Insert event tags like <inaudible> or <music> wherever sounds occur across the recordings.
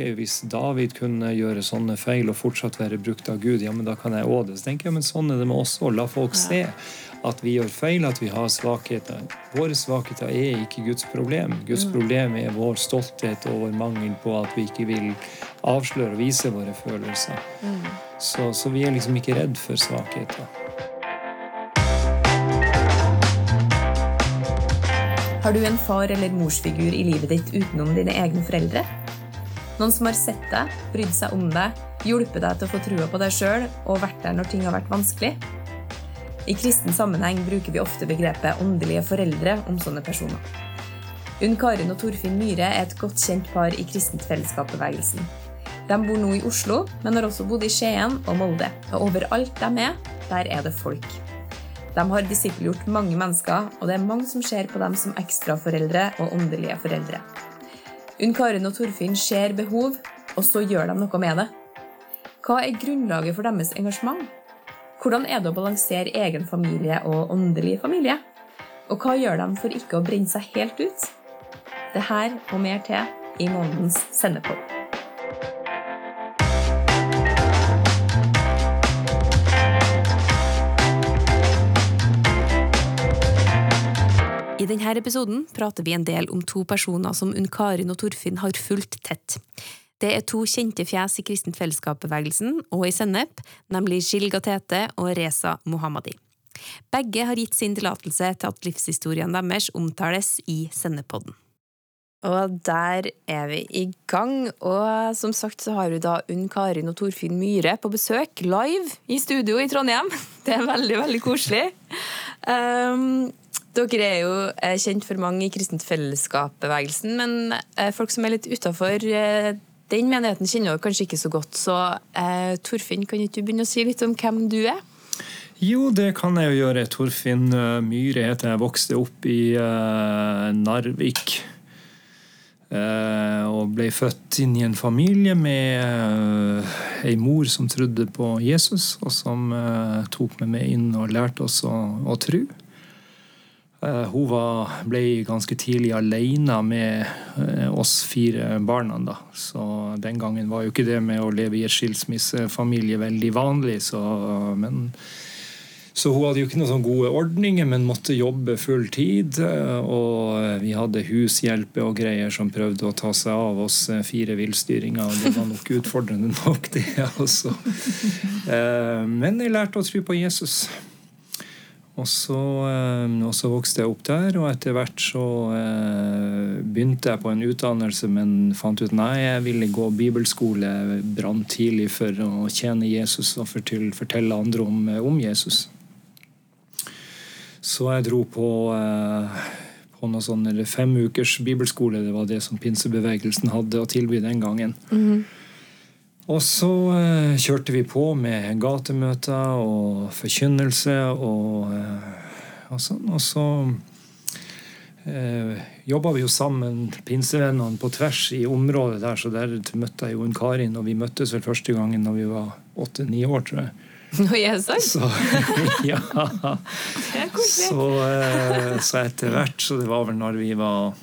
ok, hvis David kunne gjøre sånne feil og fortsatt være brukt av Gud, ja, men da kan jeg òg det. Så tenker jeg, men sånn er det med oss òg. La folk se at vi gjør feil, at vi har svakheter. Våre svakheter er ikke Guds problem. Guds problem er vår stolthet og vår mangel på at vi ikke vil avsløre og vise våre følelser. Så, så vi er liksom ikke redd for svakheter. Har du en far- eller morsfigur i livet ditt utenom dine egne foreldre? Noen som har sett deg, brydd seg om deg, hjulpet deg til å få trua på deg sjøl og vært der når ting har vært vanskelig? I kristen sammenheng bruker vi ofte begrepet åndelige foreldre om sånne personer. Unn Karin og Torfinn Myhre er et godt kjent par i kristent fellesskapsbevegelsen. De bor nå i Oslo, men har også bodd i Skien og Molde. Og overalt de er, der er det folk. De har disippelgjort mange mennesker, og det er mange som ser på dem som ekstraforeldre og åndelige foreldre. Unn Karin og Torfinn ser behov, og så gjør de noe med det. Hva er grunnlaget for deres engasjement? Hvordan er det å balansere egen familie og åndelig familie? Og hva gjør de for ikke å brenne seg helt ut? Det her og mer til i månedens sendepod. I denne episoden prater vi en del om to personer som Unn Karin og Torfinn har fulgt tett. Det er to kjente fjes i Kristent Fellesskap-bevegelsen og i Sennep, nemlig Shilga Tete og Reza Mohammadi. Begge har gitt sin tillatelse til at livshistorien deres omtales i Sennepodden. Og der er vi i gang. Og som sagt så har vi da Unn Karin og Torfinn Myhre på besøk live i studio i Trondheim. <laughs> Det er veldig, veldig koselig. Um, dere er jo eh, kjent for mange i Kristent Fellesskap-bevegelsen, men eh, folk som er litt utafor eh, den menigheten, kjenner dere kanskje ikke så godt. Så Torfinn, kan ikke du begynne å si litt om hvem du er? Jo, det kan jeg jo gjøre. Torfinn Myhre heter jeg. Vokste opp i Narvik. Og ble født inn i en familie med uh, ei mor som trodde på Jesus, og som tok meg med inn og lærte oss å, å tro. Hun var, ble ganske tidlig alene med oss fire barna. Da. Så den gangen var jo ikke det med å leve i et skilsmissefamilie veldig vanlig. Så, men så hun hadde jo ikke noen gode ordninger, men måtte jobbe full tid. Og vi hadde hushjelpe og greier som prøvde å ta seg av oss fire villstyringer. Og det var nok utfordrende nok, det. også. Men jeg lærte å tro på Jesus. Og så, og så, vokste jeg opp der, og etter hvert så begynte jeg på en utdannelse, men fant ut nei, jeg ville gå bibelskole brant tidlig for å tjene Jesus og fortelle andre om, om Jesus. Så jeg dro på, på noen sånne fem ukers bibelskole. Det var det som pinsebevegelsen hadde å tilby den gangen. Mm -hmm. Og så eh, kjørte vi på med gatemøter og forkynnelse og, eh, og sånn. Og så eh, jobba vi jo sammen, pinsevennene, på tvers i området der. Så der møtte jeg jo en Karin, og vi møttes vel første gangen da vi var åtte-ni år, tror jeg. <laughs> Når jeg <laughs> er sant? Så, ja. Så, så etter hvert, så det var vel når vi var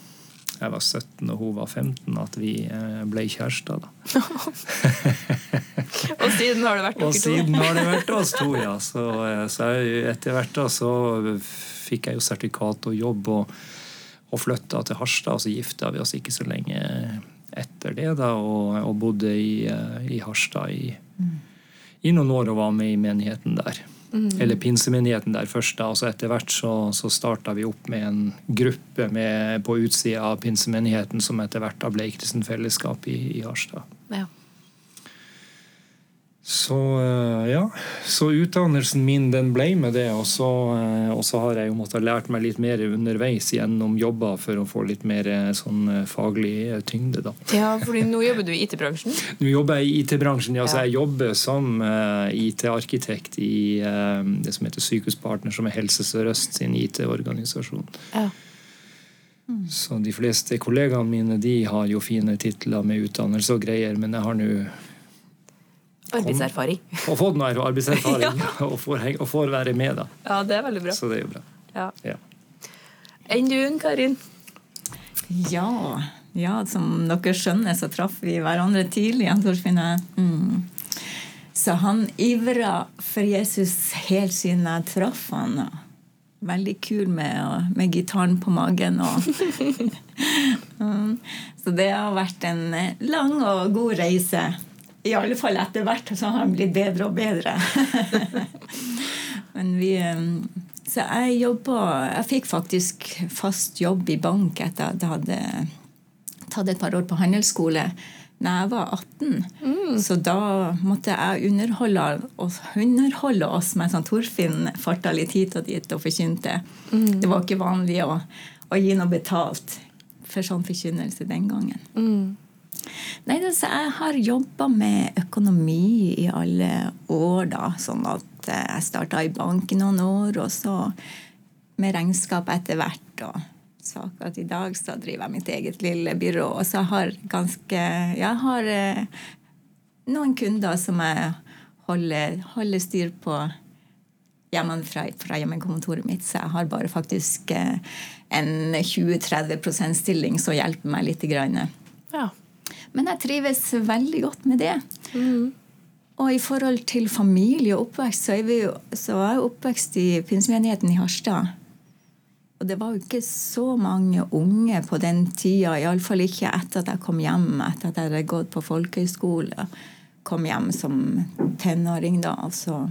jeg var 17 og hun var 15, at vi ble kjærester. da. <laughs> og siden har det vært dere to? Og siden har det vært oss to, ja. Så, så etter hvert da så fikk jeg jo sertifikat og jobb og, og flytta til Harstad. Og så gifta vi oss ikke så lenge etter det, da, og, og bodde i, i Harstad i, mm. i noen år og var med i menigheten der. Mm. Eller pinsemenigheten der først. da, og så Etter hvert så, så starta vi opp med en gruppe med, på utsida av pinsemenigheten som etter hvert da ble Kristen Fellesskap i, i Harstad. Ja. Så ja, så utdannelsen min den ble med det, og så, og så har jeg jo måttet lært meg litt mer underveis gjennom jobber for å få litt mer sånn faglig tyngde. da. Ja, for nå jobber du i IT-bransjen? <laughs> Nå jobber jeg i IT-bransjen, ja. Så jeg jobber som IT-arkitekt i det som heter Sykehuspartner, som er Helse Sør-Øst sin IT-organisasjon. Ja. Mm. Så de fleste kollegaene mine de har jo fine titler med utdannelse og greier, men jeg har nå Arbeidserfaring. Og fått noe arbeidserfaring, <laughs> ja. og, får, og, får, være med, da. Ja, det er veldig bra. Så det er jo bra. Ja. ja. Enn du, Karin? Ja, Ja, som dere skjønner, så traff vi hverandre tidlig. Mm. Så han ivra for Jesus helt siden jeg traff han. Veldig kul med, med gitaren på magen. Og, <laughs> <laughs> mm. Så det har vært en lang og god reise. I alle fall etter hvert så har han blitt bedre og bedre. <laughs> Men vi Så jeg jobba Jeg fikk faktisk fast jobb i bank etter at jeg hadde tatt et par år på handelsskole da jeg var 18. Mm. Så da måtte jeg underholde oss, underholde oss mens Torfinn farta litt hit og dit og forkynte. Mm. Det var ikke vanlig å, å, gi noe betalt for sånn forkynnelse den gangen. Mm. Nei, altså, Jeg har jobba med økonomi i alle år, da. Sånn at eh, jeg starta i bank i noen år, og så med regnskap etter hvert. og så akkurat i dag så driver jeg mitt eget lille byrå. Og så har ganske Jeg har eh, noen kunder som jeg holder, holder styr på hjemmefra fra, hjemmekontoret mitt. Så jeg har bare faktisk eh, en 20-30 stilling som hjelper meg litt. Ja. Men jeg trives veldig godt med det. Mm. Og i forhold til familie og oppvekst, så er, vi jo, så var jeg oppvekst i pinsemenigheten i Harstad. Og det var jo ikke så mange unge på den tida, iallfall ikke etter at jeg kom hjem, etter at jeg hadde gått på folkehøyskole. Kom hjem som tenåring, da. Altså.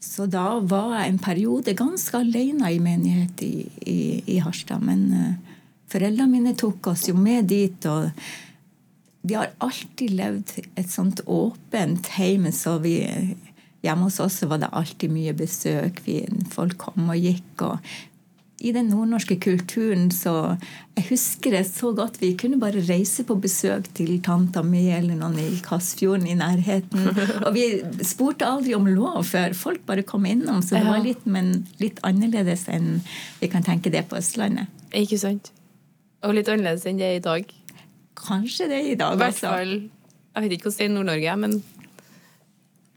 Så da var jeg en periode ganske alene i menighet i, i, i Harstad. Men uh, foreldrene mine tok oss jo med dit. og de har alltid levd et sånt åpent heim, så vi Hjemme hos oss var det alltid mye besøk. Vi, folk kom og gikk. og i den nordnorske kulturen så Jeg husker det så godt. Vi kunne bare reise på besøk til tanta mi eller noen i Kassfjorden i nærheten. Og vi spurte aldri om lov før. Folk bare kom innom. Så det var litt, men litt annerledes enn vi kan tenke det på Østlandet. Ikke sant. Og litt annerledes enn det er i dag. Kanskje det i dag, I hvert fall, Jeg vet ikke hvordan det er i Nord-Norge, men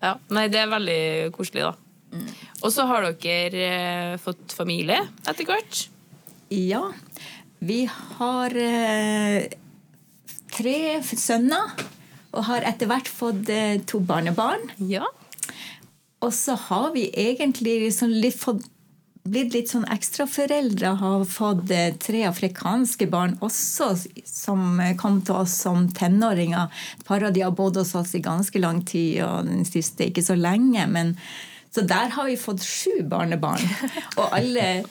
ja. Nei, det er veldig koselig, da. Mm. Og så har dere eh, fått familie etter hvert? Ja. Vi har eh, tre sønner og har etter hvert fått eh, to barnebarn. Ja. Og så har vi egentlig liksom litt fått blitt litt sånn ekstraforeldre. Har fått eh, tre afrikanske barn også, som kom til oss som tenåringer. Et par av de har bodd hos oss i ganske lang tid, og den siste ikke så lenge. men så der har vi fått sju barnebarn. <laughs> Og alle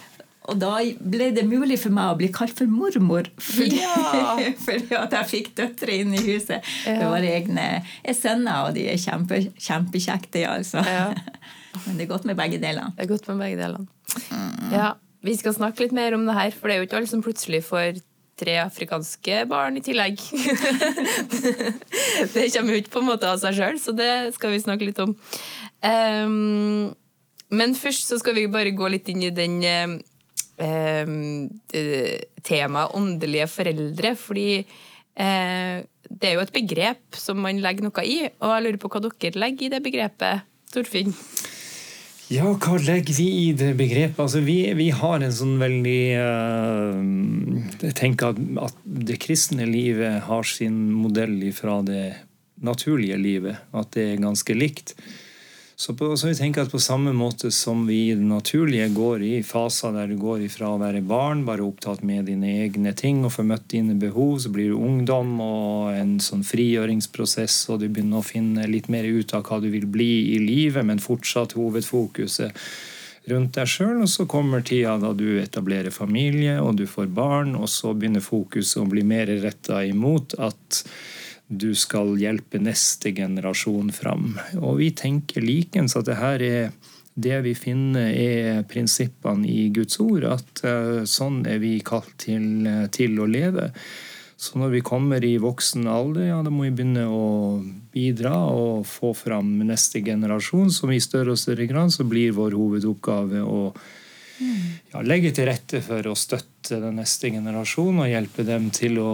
og da ble det mulig for meg å bli kalt for mormor. Fordi, ja. <laughs> fordi at jeg fikk døtre inn i huset. Ja. Det var egne sønner, og de er kjempe, kjempekjekte. Altså. Ja. <laughs> Men det er godt med begge delene. Det er godt med begge delene. Mm. Ja, Vi skal snakke litt mer om det her, for det er jo ikke alle som plutselig får tre afrikanske barn i tillegg. <laughs> det kommer jo ikke på en måte av seg sjøl, så det skal vi snakke litt om. Um, men først så skal vi bare gå litt inn i den um, temaet åndelige foreldre. Fordi uh, det er jo et begrep som man legger noe i, og jeg lurer på hva dere legger i det begrepet, Torfinn? Ja, hva legger vi i det begrepet? Altså, vi, vi har en sånn veldig uh, Jeg tenker at, at, det kristne livet har sin modell fra det naturlige livet. At det er ganske likt. Så, på, så vi tenker at på samme måte som vi i det naturlige går i faser der du går ifra å være barn, bare opptatt med dine egne ting og får møtt dine behov, så blir du ungdom og en sånn frigjøringsprosess, og du begynner å finne litt mer ut av hva du vil bli i livet, men fortsatt hovedfokuset rundt deg sjøl. Og så kommer tida da du etablerer familie og du får barn, og så begynner fokuset å bli mer retta imot at du skal hjelpe neste generasjon fram. Og vi tenker likens at det her er det vi finner, er prinsippene i Guds ord. At uh, sånn er vi kalt til, uh, til, å leve. Så når vi kommer i voksen alder, ja, da må vi begynne å bidra og få fram neste generasjon. Som i større og større grad så blir vår hovedoppgave å ja, legge til rette for å støtte den neste generasjonen og hjelpe dem til å,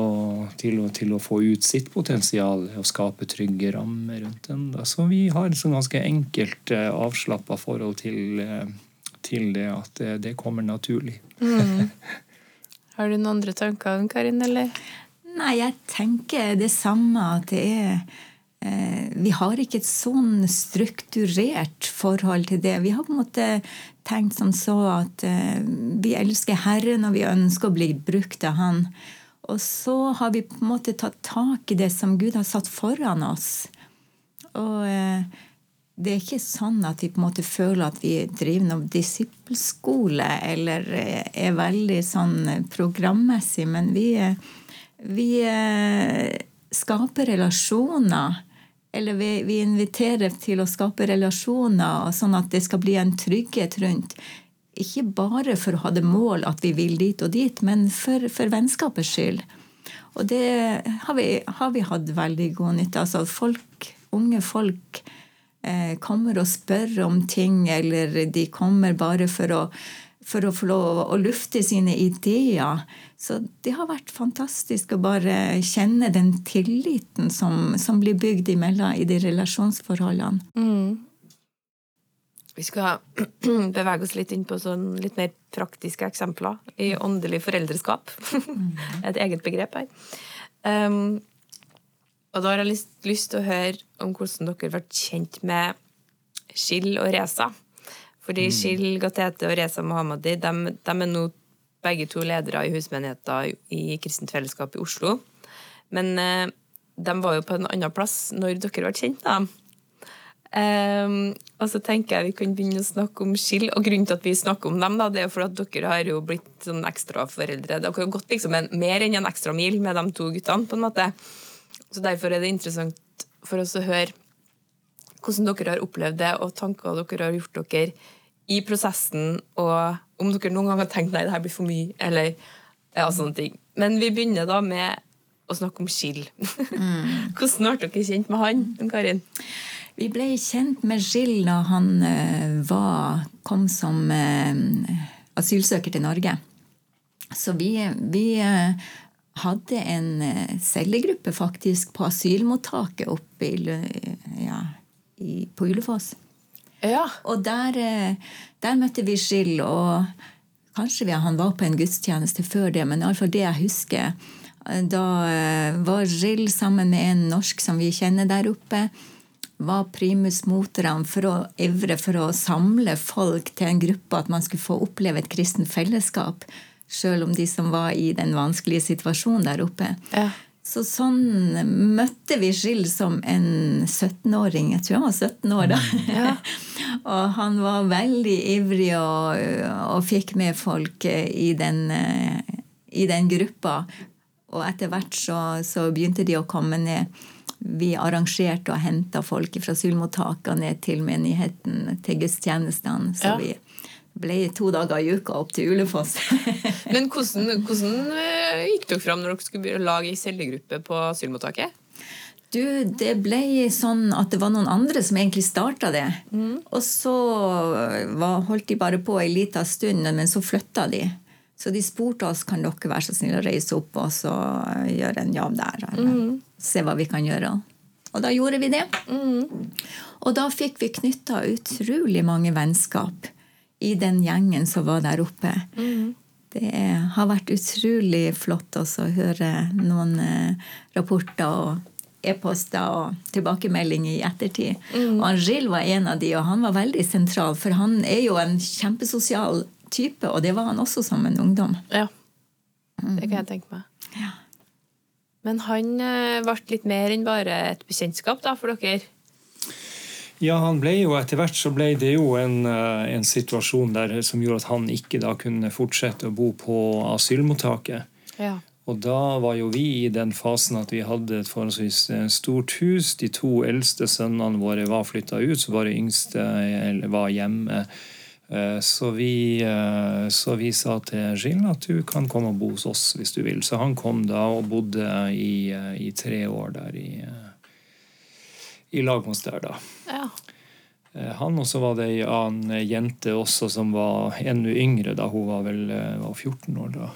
til å, til å få ut sitt potensial og skape trygge rammer rundt den. Så vi har et sånn ganske enkelt eh, avslappa forhold til, eh, til, det at det, det kommer naturlig. Mm. <laughs> Har du noen andre tanker, Karin? eller? Nei, jeg tenker det samme. At det er eh, Vi har ikke et sånn strukturert forhold til det. Vi har på en måte tenkt som så at eh, vi elsker Herren, og vi ønsker å bli brukt av Han. Og så har vi på en måte tatt tak i det som Gud har satt foran oss. Og eh, det er ikke sånn at vi på en måte føler at vi driver noen disippelskole eller eh, er veldig sånn programmessig, men vi, vi skaper relasjoner. Eller vi, vi, inviterer til å skape relasjoner, sånn at det skal bli en trygghet rundt. Ikke bare for å ha det mål at vi vil dit og dit, men for, for vennskapets skyld. Og det har vi, har vi hatt veldig god nytte av. Altså folk, unge folk Eh, kommer og spør om ting, eller de kommer bare for å, for å få lov å lufte sine ideer. Så det har vært fantastisk å bare kjenne den tilliten som, som blir bygd imellom i de relasjonsforholdene. Mm. Vi skal <clears throat> bevege oss litt inn på sånn litt mer praktiske eksempler i åndelig foreldreskap. <laughs> Et eget begrep her. Um, og da har jeg lyst, lyst, til å høre om hvordan dere ble kjent med Skill og Reza. Fordi mm. Shil Gatete og Reza Mohammadi de, de, er nå begge to ledere i husmenigheter i Kristent Fellesskap i Oslo. Men eh, de var jo på en annen plass når dere ble kjent. da. Um, og så tenker jeg vi kan begynne å snakke om Skill. Og grunnen til at vi snakker om dem, da, det er for at dere har jo blitt sånn ekstraforeldre. Dere har gått liksom en, mer enn en ekstra mil med de to guttene. på en måte. Så Derfor er det interessant for oss å høre hvordan dere har opplevd det, og tanker dere har gjort dere i prosessen, og om dere noen gang har tenkt nei, det her blir for mye, eller ja, sånne ting. Men vi begynner da med å snakke om Gill. Mm. <laughs> hvordan ble dere kjent med han, Karin? Vi ble kjent med Gill da han uh, var, kom som uh, asylsøker til Norge. Så vi, vi uh, hadde en eh, cellegruppe faktisk på asylmottaket oppe i, ja, i, på Ulefoss. Ja. Og der, eh, der, møtte vi Gill, og kanskje vi, han var på en gudstjeneste før det, men iallfall det jeg husker. Da eh, var Gill sammen med en norsk som vi kjenner der oppe, var primus motorene for å ivre for å samle folk til en gruppe, at man skulle få oppleve et kristent fellesskap. Sjøl om de som var i den vanskelige situasjonen der oppe. Ja. Så sånn møtte vi Gill som en 17-åring. Jeg tror han var 17 år da. Ja. <laughs> og han var veldig ivrig og, og fikk med folk i den, i den, gruppa. Og etter hvert så, så, begynte de å komme ned. Vi arrangerte og henta folk fra asylmottakene ned til menigheten, til gudstjenestene. Så ja. vi ble to dager i uka opp til Ulefoss. <laughs> Men hvordan, hvordan, eh, gikk dere fram når dere skulle lage ei cellegruppe på asylmottaket? Du, det ble sånn at det var noen andre som egentlig starta det. Mm. Og så var, holdt de bare på ei lita stund, men så flytta de. Så de spurte oss kan dere være så snill å reise opp og så gjøre en jobb der. Mm. Se hva vi kan gjøre. Og da gjorde vi det. Mm. Og da fikk vi knytta utrolig mange vennskap i den gjengen som var der oppe. Mm. Det har vært utrolig flott også å høre noen eh, rapporter og e-poster og tilbakemeldinger i ettertid. Mm. Og Angil var en av de, og han var veldig sentral, for han er jo en kjempesosial type, og det var han også som en ungdom. Ja, det kan jeg tenke meg. Ja. Men han eh, ble litt mer enn bare et bekjentskap da, for dere? Ja, han ble jo etter hvert så ble det jo en, eh, en, situasjon der som gjorde at han ikke da kunne fortsette å bo på asylmottaket. Ja. Og da var jo vi i den fasen at vi hadde et forholdsvis eh, stort hus. De to eldste sønnene våre var flytta ut, så bare yngste var hjemme. Eh, så vi, så vi sa til Gilles at du kan komme og bo hos oss hvis du vil. Så han kom da og bodde i, i tre år der i i lag med oss der, da. Ja. Han, han også var det ei annen jente også som var enda yngre da. Hun var vel eh, var 14 år da.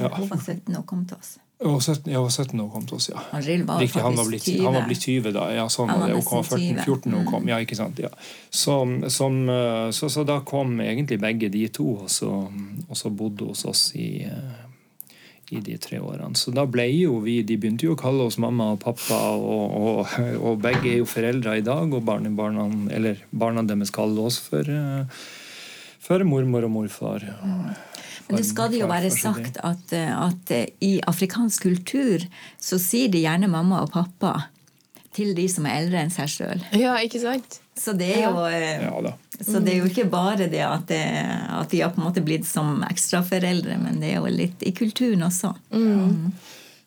Ja. Hun var 17 og kom til oss. Hun var 17, jeg var 17 da hun kom til oss, ja. Han var Riktig, han var, blitt, 20. han var blitt 20 da. Ja, sånn Han var var det. Hun kom 14, 20. 14 da hun kom. Ja, ikke sant? Ja. Som, som, eh, så, så da kom egentlig begge de to, og så, og så bodde hos oss i, eh, i de tre årene. Så da ble jo vi De begynte jo å kalle oss mamma og pappa, og, og, og begge er jo foreldre i dag, og barnebarna, eller barna deres kaller oss for, eh, for mormor og morfar. Men det skal det jo være sagt at, at eh, i afrikansk kultur så sier de gjerne mamma og pappa til de som er eldre enn seg sjøl. Ja, ikke sant? Så det er jo eh, Ja da. Så det er jo ikke bare det at, det, at de har på en måte blitt som ekstraforeldre, men det er jo litt i kulturen også.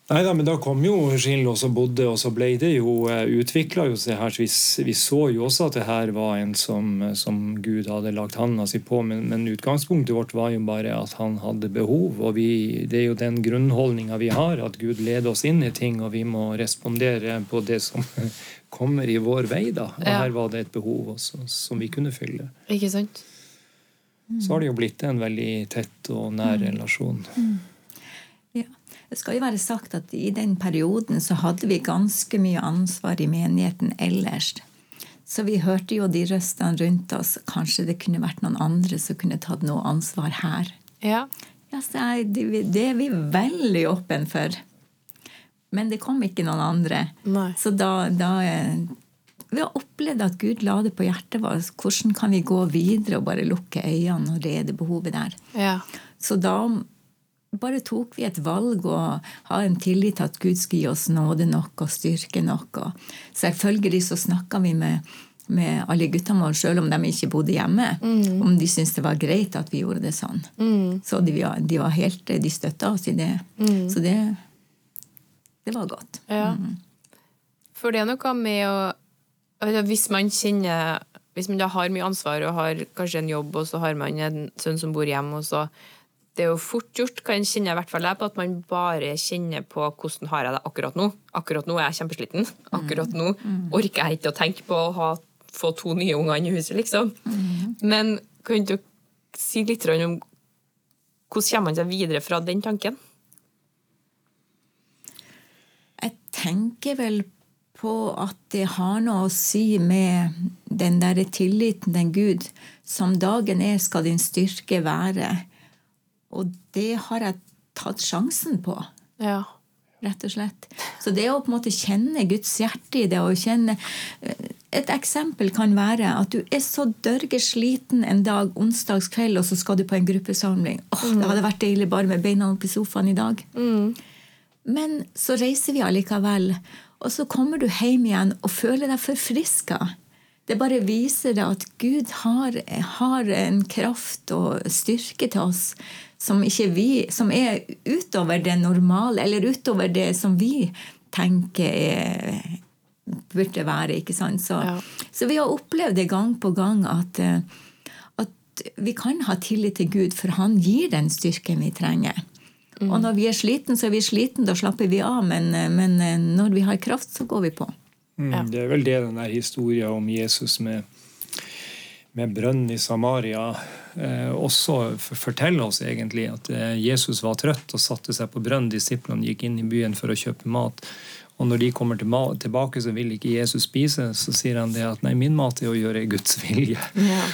Nei da, men da kom jo Schindler og så bodde, og så ble det jo utvikla jo seg her. Så vi, vi så jo også at det her var en som, som Gud hadde lagt handa si på, men, men utgangspunktet vårt var jo bare at han hadde behov. Og vi, det er jo den grunnholdninga vi har, at Gud leder oss inn i ting, og vi må respondere på det som kommer i vår vei. da. Og Ja. her var det et behov også, som vi kunne fylle. Ikke sant? Så har det jo blitt en veldig tett og nær relasjon. Ja. Det skal jo være sagt at i den perioden så hadde vi ganske mye ansvar i menigheten ellers. Så vi hørte jo de røstene rundt oss. Kanskje det kunne vært noen andre som kunne tatt noe ansvar her. Ja. Ja, så er det, det er vi veldig åpne for. Men det kom ikke noen andre. Nei. Så da, da eh, Vi har opplevd at Gud la det på hjertet vårt. Hvordan kan vi gå videre og bare lukke øynene når det er det behovet der? Ja. Så da bare tok vi et valg og ha en tillit til at Gud skulle gi oss nåde nok og styrke nok. Og selvfølgelig så snakka vi med, med alle guttene våre, selv om de ikke bodde hjemme, om de syntes det var greit at vi gjorde det sånn. Så de, var- de var helt, de støtta oss i det. Så det, det var godt. Ja. For det er noe med å Hvis man kjenner Hvis man da har mye ansvar og har kanskje en jobb, og så har man en sønn som bor hjemme, og så Det er jo fort gjort, kan kjenne i hvert fall jeg, på at man bare kjenner på hvordan har jeg det akkurat nå. Akkurat nå er jeg kjempesliten. Akkurat nå orker jeg ikke å tenke på å ha, få to nye unger i huset, liksom. Men kan du si litt om hvordan kommer man seg videre fra den tanken? Jeg tenker vel på at det har noe å si med den der tilliten den Gud. Som dagen er, skal din styrke være. Og det har jeg tatt sjansen på, Ja. rett og slett. Så det å på en måte kjenne Guds hjerte i det og kjenne Et eksempel kan være at du er så dørgesliten en dag onsdagskveld, og så skal du på en gruppesamling. Åh, Det hadde vært deilig bare med beina opp i sofaen i dag. Men så reiser vi allikevel, og så kommer du hjem igjen og føler deg forfriska. Det bare viser deg at Gud har, har en kraft og styrke til oss som, vi, som er utover det normale, eller utover det som vi tenker er, burde være. ikke sant? Så, Ja. så vi har opplevd det gang på gang at, eh, at vi kan ha tillit til Gud, for han gir den styrken vi trenger. Og når vi er sliten, så er vi sliten, da slapper vi av. Men, men når vi har kraft, så går vi på. Mm, Det er vel det den der historien om Jesus med, med brønnen i Samaria eh, også forteller oss egentlig at eh, Jesus var trøtt og satte seg på brønnen. Disiplene gikk inn i byen for å kjøpe mat. Og når de kommer tilbake, så vil ikke Jesus spise. Så sier han det at nei, min mat er å gjøre Guds vilje.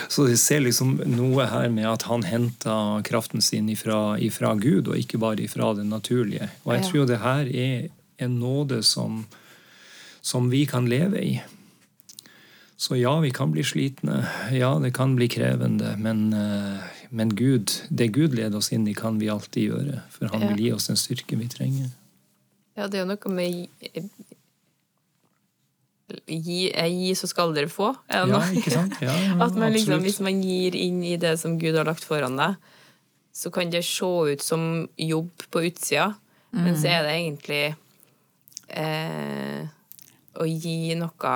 Så vi ser liksom noe her med at han henta kraften sin ifra, ifra Gud, og ikke bare ifra det naturlige. Og jeg tror jo det her er en nåde som som vi kan leve i. Så ja, vi kan bli slitne. Ja, det kan bli krevende. Men, eh, men Gud, det Gud leder oss inn i, kan vi alltid gjøre. For han vil gi oss den styrken vi trenger. Ja, det er jo noe med gi, eh, gi, så skal dere få. Er det Ja, ikke sant? Ja, <laughs> At man liksom, absolutt. hvis man gir inn i det som Gud har lagt foran deg, så kan det se ut som jobb på utsida, men så er det egentlig eh, å gi noe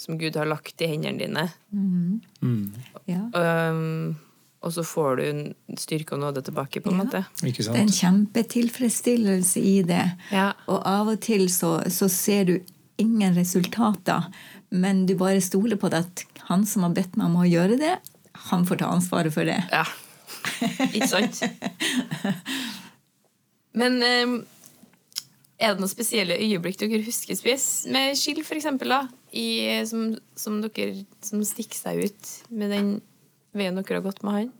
som Gud har lagt i hendene dine. Mm, Ja. Um, og så får du en styrke og nåde tilbake, på en Ja. måte. ikke Det er en kjempetilfredsstillelse i det. Ja. Og av og til så, så ser du ingen resultater, men du bare stoler på det at han som har bedt meg om å gjøre det, han får ta ansvaret for det. Ja. Ikke sant? Men um, Er det noen spesielle øyeblikk dere husker spes med Skill, eksempel, da? Som, som, dere, som stikker seg ut med den veien dere har gått med han?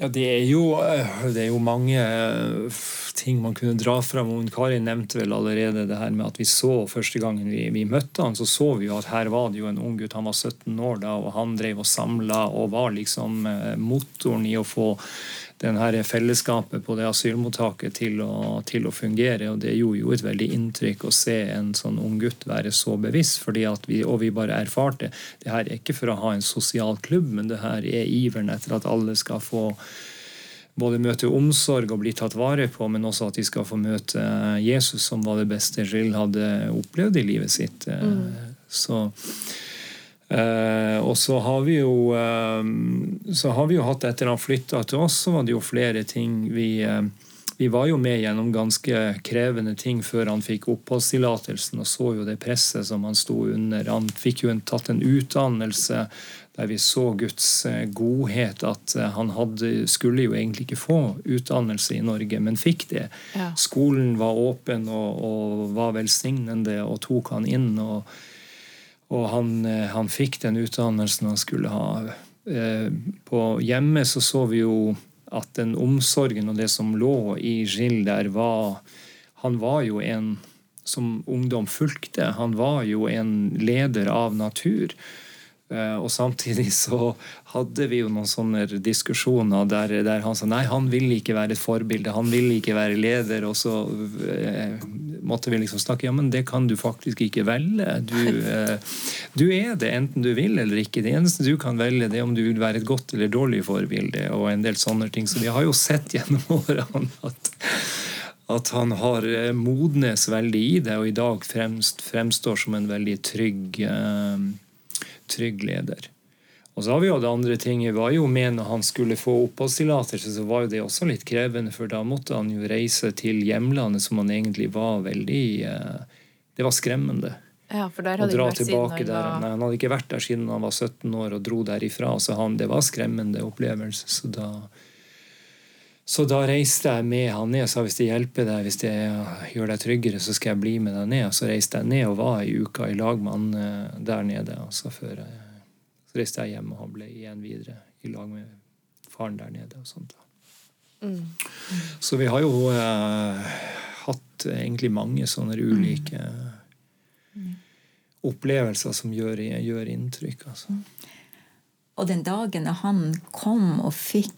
Ja, det er, jo, eh, det er jo mange eh, ting man kunne dra fram. Kari nevnte vel allerede det her med at vi så første gangen vi, vi, møtte han, så så vi jo at her var det jo en ung gutt. Han var 17 år da, og han drev og samla og var liksom eh, motoren i å få den her fellesskapet på det asylmottaket til å, til å, fungere. og Det gjorde jo et veldig inntrykk å se en sånn ung gutt være så bevisst. fordi at vi, Og vi bare erfarte det her er ikke for å ha en sosial klubb, men det her er iveren etter at alle skal få både møte omsorg og bli tatt vare på, men også at de skal få møte Jesus, som var det beste Jill hadde opplevd i livet sitt. Mm. Så Uh, og så har vi jo uh, så har vi jo hatt Etter han flytta til oss, så var det jo flere ting vi uh, Vi var jo med gjennom ganske krevende ting før han fikk oppholdstillatelsen, og så jo det presset som han sto under. Han fikk jo en, tatt en utdannelse der vi så Guds godhet. At han hadde, skulle jo egentlig ikke få utdannelse i Norge, men fikk det. Ja. Skolen var åpen og, og var velsignende og tok han inn. og og han, eh, han, fikk den utdannelsen han skulle ha. Eh, på hjemme så så vi jo at den omsorgen og det som lå i Gilles der, var Han var jo en som ungdom fulgte. Han var jo en leder av natur. Eh, og samtidig <laughs> så hadde vi jo noen sånne diskusjoner der, der, han sa nei, han vil ikke være et forbilde, han vil ikke være leder. Og så eh, måtte vi liksom snakke ja, men det kan du faktisk ikke velge. Du, eh, du, er det enten du vil eller ikke. Det eneste du kan velge, det er om du vil være et godt eller dårlig forbilde. og en del sånne ting. Så vi har jo sett <laughs> gjennom årene at at han har modnes veldig i det, og i dag fremst, fremstår som en veldig trygg eh, trygg leder. Og så har vi jo det andre tinget var jo med når han skulle få oppholdstillatelse, så var jo det også litt krevende, for da måtte han jo reise til hjemlandet, som han egentlig var veldig eh, Det var skremmende. Ja, for der hadde å dra tilbake der. Var... Nei, han hadde ikke vært der siden han var 17 år og dro derifra. Så han, det var skremmende opplevelse. Så da, så da reiste jeg med han ned og sa hvis det hjelper deg, hvis det gjør deg tryggere, så skal jeg bli med deg ned. Og så reiste jeg ned og var ei uke i lag med han eh, der nede. Altså før jeg, så reiste jeg hjem, og han ble igjen videre i lag med faren der nede. og sånt. Mm. Så vi har jo eh, hatt egentlig mange sånne ulike mm. opplevelser som gjør, gjør inntrykk. altså. Og den dagen han kom og fikk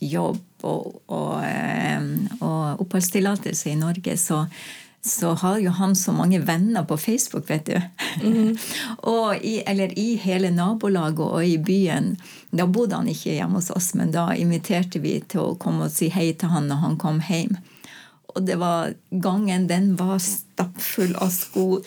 jobb og, og, og oppholdstillatelse i Norge, så, så har jo han så mange venner på Facebook, vet du. <laughs> Mm. i, eller i hele nabolaget og i byen. Da bodde han ikke hjemme hos oss, men da inviterte vi til å komme og si hei til han når han kom hjem. Og det var gangen den var stappfull av sko.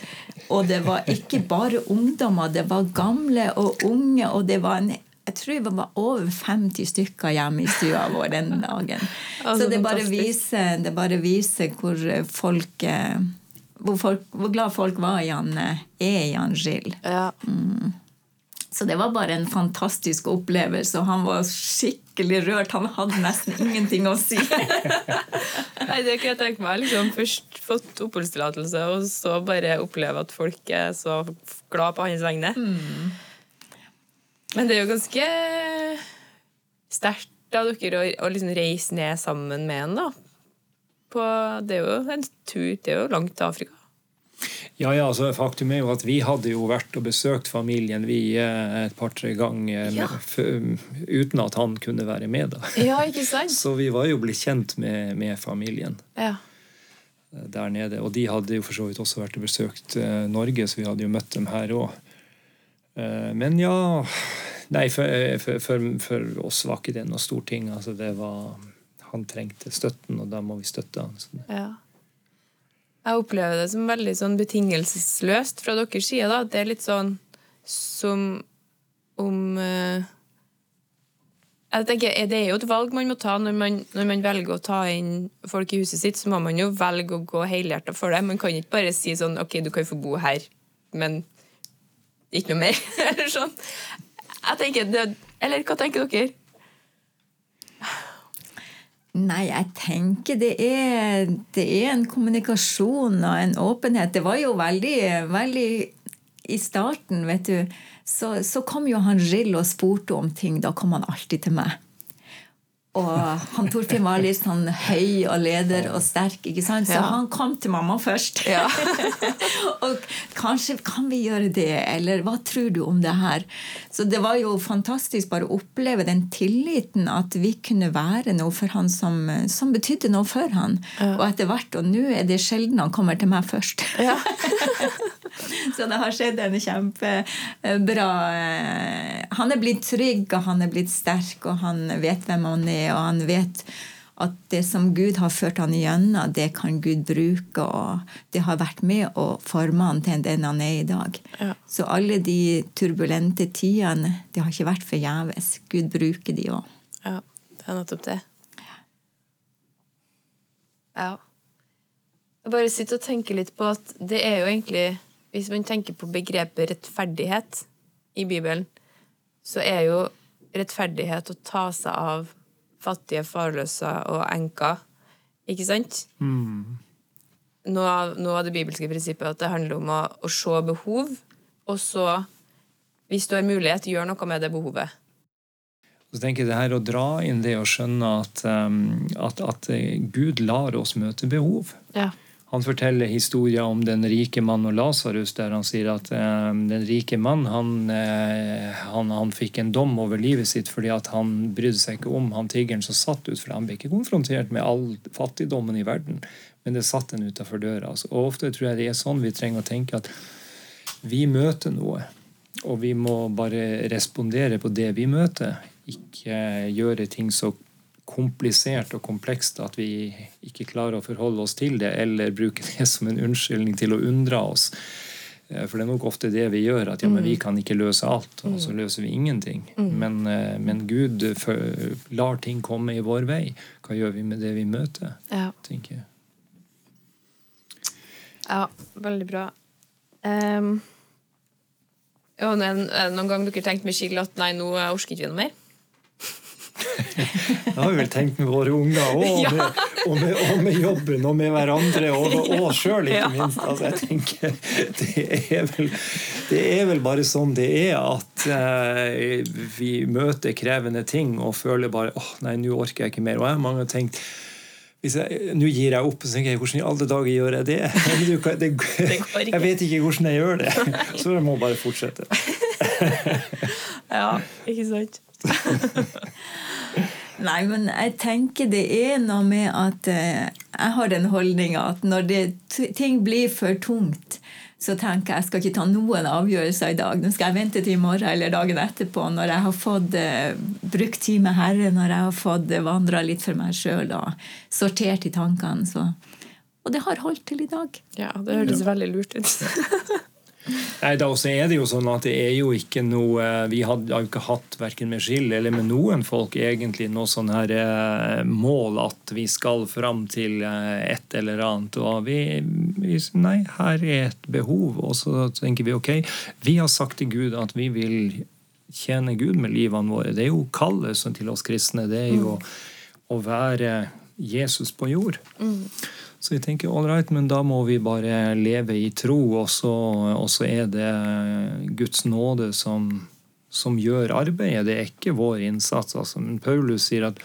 Og det var ikke bare ungdommer, det var gamle og unge, og det var en jeg tror det var over 50 stykker hjemme i stua vår den dagen. <laughs> altså, så det bare, viser, det bare, viser, hvor folk, eh, hvor folk hvor, glad folk var i han, eh, er i han Gill. Ja. Mm. Så det var bare en fantastisk opplevelse, og han var skikkelig rørt. Han hadde nesten ingenting å si. <laughs> Nei, det kan jeg tenke meg. Liksom, først fått oppholdstillatelse, og så bare oppleve at folk er så glad på hans vegne. Mm. Men det er jo ganske sterkt av dere å, å liksom reise ned sammen med en, da. På, det er jo en tur Det er jo langt til Afrika. Ja, ja, altså Faktum er jo at vi hadde jo vært og besøkt familien vi eh, et par-tre ganger ja. uten at han kunne være med. da. Ja, ikke sant? <laughs> Så vi var jo blitt kjent med, med familien ja. Eh, der nede. Og de hadde jo for så vidt også vært og besøkt uh, Norge, så vi hadde jo møtt dem her òg. Uh, men ja Nei, for, for, for, for, oss var ikke det noe stor ting. Altså, det var, han trengte støtten, og da må vi støtte han. Ja. Jeg opplever det som veldig sånn betingelsesløst fra deres side. Da. Det er litt sånn som om uh, jeg tenker, Det er jo et valg man må ta når man, når man, velger å ta inn folk i huset sitt. Så må man jo velge å gå helhjerta for det. Man kan ikke bare si sånn OK, du kan få bo her, men ikke noe mer. <laughs> Eller sånn. Jeg tenker det, Eller hva tenker dere? Nei, jeg tenker det er, det er en kommunikasjon og en åpenhet. Det var jo veldig, veldig I starten, vet du, så, så kom jo han Gill og spurte om ting. Da kom han alltid til meg. Og han Torfinn var litt sånn høy og leder og sterk, ikke sant? så Ja. han kom til mamma først. Ja. <laughs> og kanskje kan vi gjøre det, eller hva tror du om det her? Så det var jo fantastisk bare å oppleve den tilliten, at vi kunne være noe for han som, som betydde noe for han. Og etter hvert, og nå er det sjelden han kommer til meg først. <laughs> <laughs> Så det har skjedd en kjempebra eh, Han er blitt trygg, og han er blitt sterk, og han vet hvem han er, og han vet at det som Gud har ført han igjennom, det kan Gud bruke, og det har vært med å forme han til den han er i dag. Ja. Så alle de turbulente tidene, det har ikke vært forgjeves. Gud bruker de òg. ja. Det er nettopp det. Ja. Jeg bare sitter og tenker litt på at det er jo egentlig Hvis man tenker på begrepet rettferdighet i Bibelen, så er jo rettferdighet å ta seg av fattige, farløse og enker. Ikke sant? Noe av, noe av det bibelske prinsippet er at det handler om å, å se behov, og så, hvis du har mulighet, gjør noe med det behovet. Så tenker jeg det her Å dra inn det og skjønne at, um, at, at Gud lar oss møte behov. Ja. Han forteller historier om den rike mann og Lasarus, der han sier at eh, den rike mann han, eh, han, han fikk en dom over livet sitt fordi at han brydde seg ikke om han tiggeren som satt ut, for han ble ikke konfrontert med all fattigdommen i verden, men det satt en utafor døra. Altså, og ofte tror jeg det er sånn vi trenger å tenke at vi møter noe, og vi må bare respondere på det vi møter. Ikke gjøre ting så komplisert og komplekst at vi ikke klarer å forholde oss til det, eller bruke det som en unnskyldning til å unndra oss. Eh, For det er nok ofte det vi gjør, at ja, men vi kan ikke løse alt, og så løser vi ingenting. Men, eh, men Gud lar ting komme i vår vei. Hva gjør vi med det vi møter? Ja. tenker jeg. Ja, veldig bra. Um, ja, noen gang dere tenkt med Skill at nei, nå orker ikke vi noe mer? Det har vi vel tenkt med våre unger òg, og, <laughs> med- og, med- og med jobben og med hverandre og, og sjøl, ikke minst. Altså, jeg tenker, det er, vel, det er vel bare sånn det er at eh, vi møter krevende ting og føler bare åh, nei, nå orker jeg ikke mer. Og jeg har mange tenkt hvis jeg, Nå gir jeg opp, og så tenker jeg hvordan i alle dager gjør jeg det? <laughs> Kan- det, jeg vet ikke hvordan jeg gjør det, <laughs> så jeg må bare fortsette. Ja, ikke sant? <laughs> Nei, men jeg tenker det er noe med at eh, jeg har den holdninga at når det, ting blir for tungt, så tenker jeg jeg skal ikke ta noen avgjørelser i dag. Nå skal jeg vente til i morgen eller dagen etterpå, når jeg har fått eh, brukt tid med Herre, når jeg har fått eh, vandra litt for meg sjøl og sortert i tankene. Så. Og det har holdt til i dag. Ja, det hørtes veldig lurt ut. <laughs> Nei, da også er det jo sånn at det er jo ikke noe Vi har jo ikke hatt verken med Skill eller med noen folk egentlig noe sånn her eh, mål at vi skal fram til eh, et eller annet. Og vi, vi nei, her er et behov. Og så tenker vi ok, vi har sagt til Gud at vi vil tjene Gud med livene våre. Det er jo kallet til oss kristne. Det er jo å være Jesus på jord. Så vi tenker right, men da må vi bare leve i tro, og så, og så er det Guds nåde som, som gjør arbeidet. Det er ikke vår innsats. Altså. Men Paulus sier at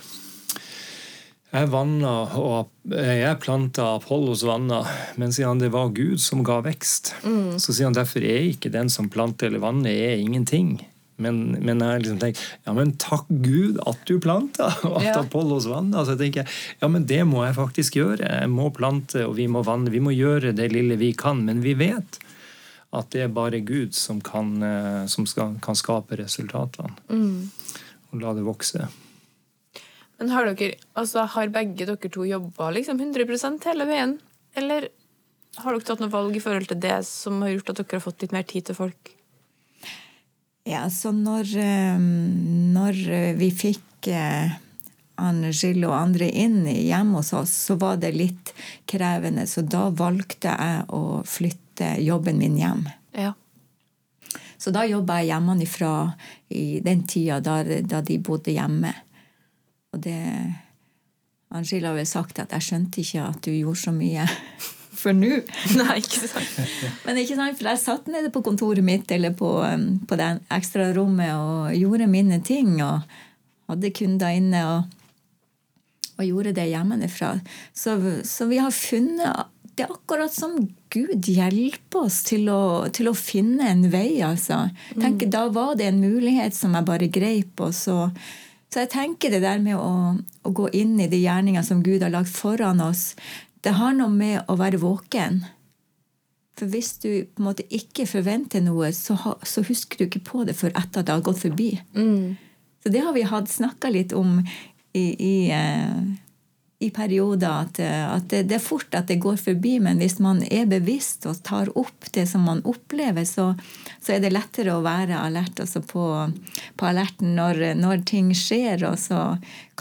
jeg vanna og jeg planta, Apollos vanna, men sier han det var Gud som ga vekst. Så sier han derfor er ikke den som planter eller vanner, er ingenting. Men, men jeg liksom tenker, ja, men takk Gud at du planta, <laughs> at Ja. Apollos vann. Så jeg tenker, ja, men det må jeg faktisk gjøre. Jeg må plante, og vi må vanne. Vi må gjøre det lille vi kan. Men vi vet at det er bare Gud som kan, eh, som skal, kan skape resultatene. Og la det vokse. Men har dere, altså har begge dere to jobba liksom 100% hele veien? Eller har dere tatt noe valg i forhold til det som har gjort at dere har fått litt mer tid til folk? Ja, så når, eh, når vi fikk eh, Gill og andre inn hjemme hos oss, så var det litt krevende. Så da valgte jeg å flytte jobben min hjem. Ja. Så da jobba jeg hjemmefra i den tida da, da de bodde hjemme. Og det Angela har vel sagt at 'jeg skjønte ikke at du gjorde så mye <laughs> for nå'. <laughs> Nei, ikke sant? Men ikke sant, for jeg satt nede på kontoret mitt eller på, um, på det ekstra rommet og gjorde mine ting. Og hadde kunder inne og, og gjorde det hjemmefra. Så, så vi har funnet Det er akkurat som Gud hjelper oss til å, til å finne en vei, altså. Tenker, Da var det en mulighet som jeg bare greip. og så så jeg tenker det der med å, å gå inn i de gjerningene som Gud har lagt foran oss, det har noe med å være våken. For hvis du på en måte ikke forventer noe, så, ha, så husker du ikke på det før etter at det har gått forbi. Så det har vi hatt snakka litt om i, i, eh, i perioder. At, eh, at det, det er fort at det går forbi, men hvis man er bevisst og tar opp det som man opplever, så, så er det lettere å være alert altså på, på alerten når, når ting skjer. Og så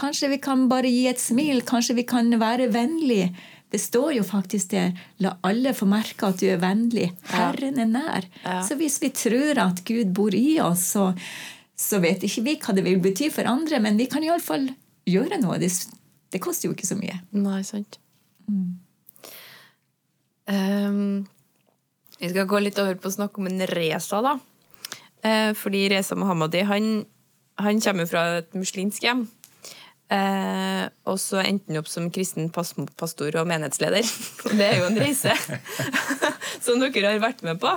kanskje vi kan bare gi et smil, kanskje vi kan være vennlig. Det står jo faktisk der 'la alle få merke at du er vennlig'. Herren er nær. Ja. Så hvis vi tror at Gud bor i oss, så, så vet ikke vi hva det vil bety for andre, men vi kan iallfall gjøre noe. Det, det koster jo ikke så mye. Nei, sant. Ehm, vi skal gå litt over på å snakke om en Reza, da. Uh, fordi Reza Mohammadi han, han kommer fra et muslimsk hjem. Eh, og så endte han opp som kristen pastor og menighetsleder. <laughs> Det er jo en reise <laughs> som dere har vært med på.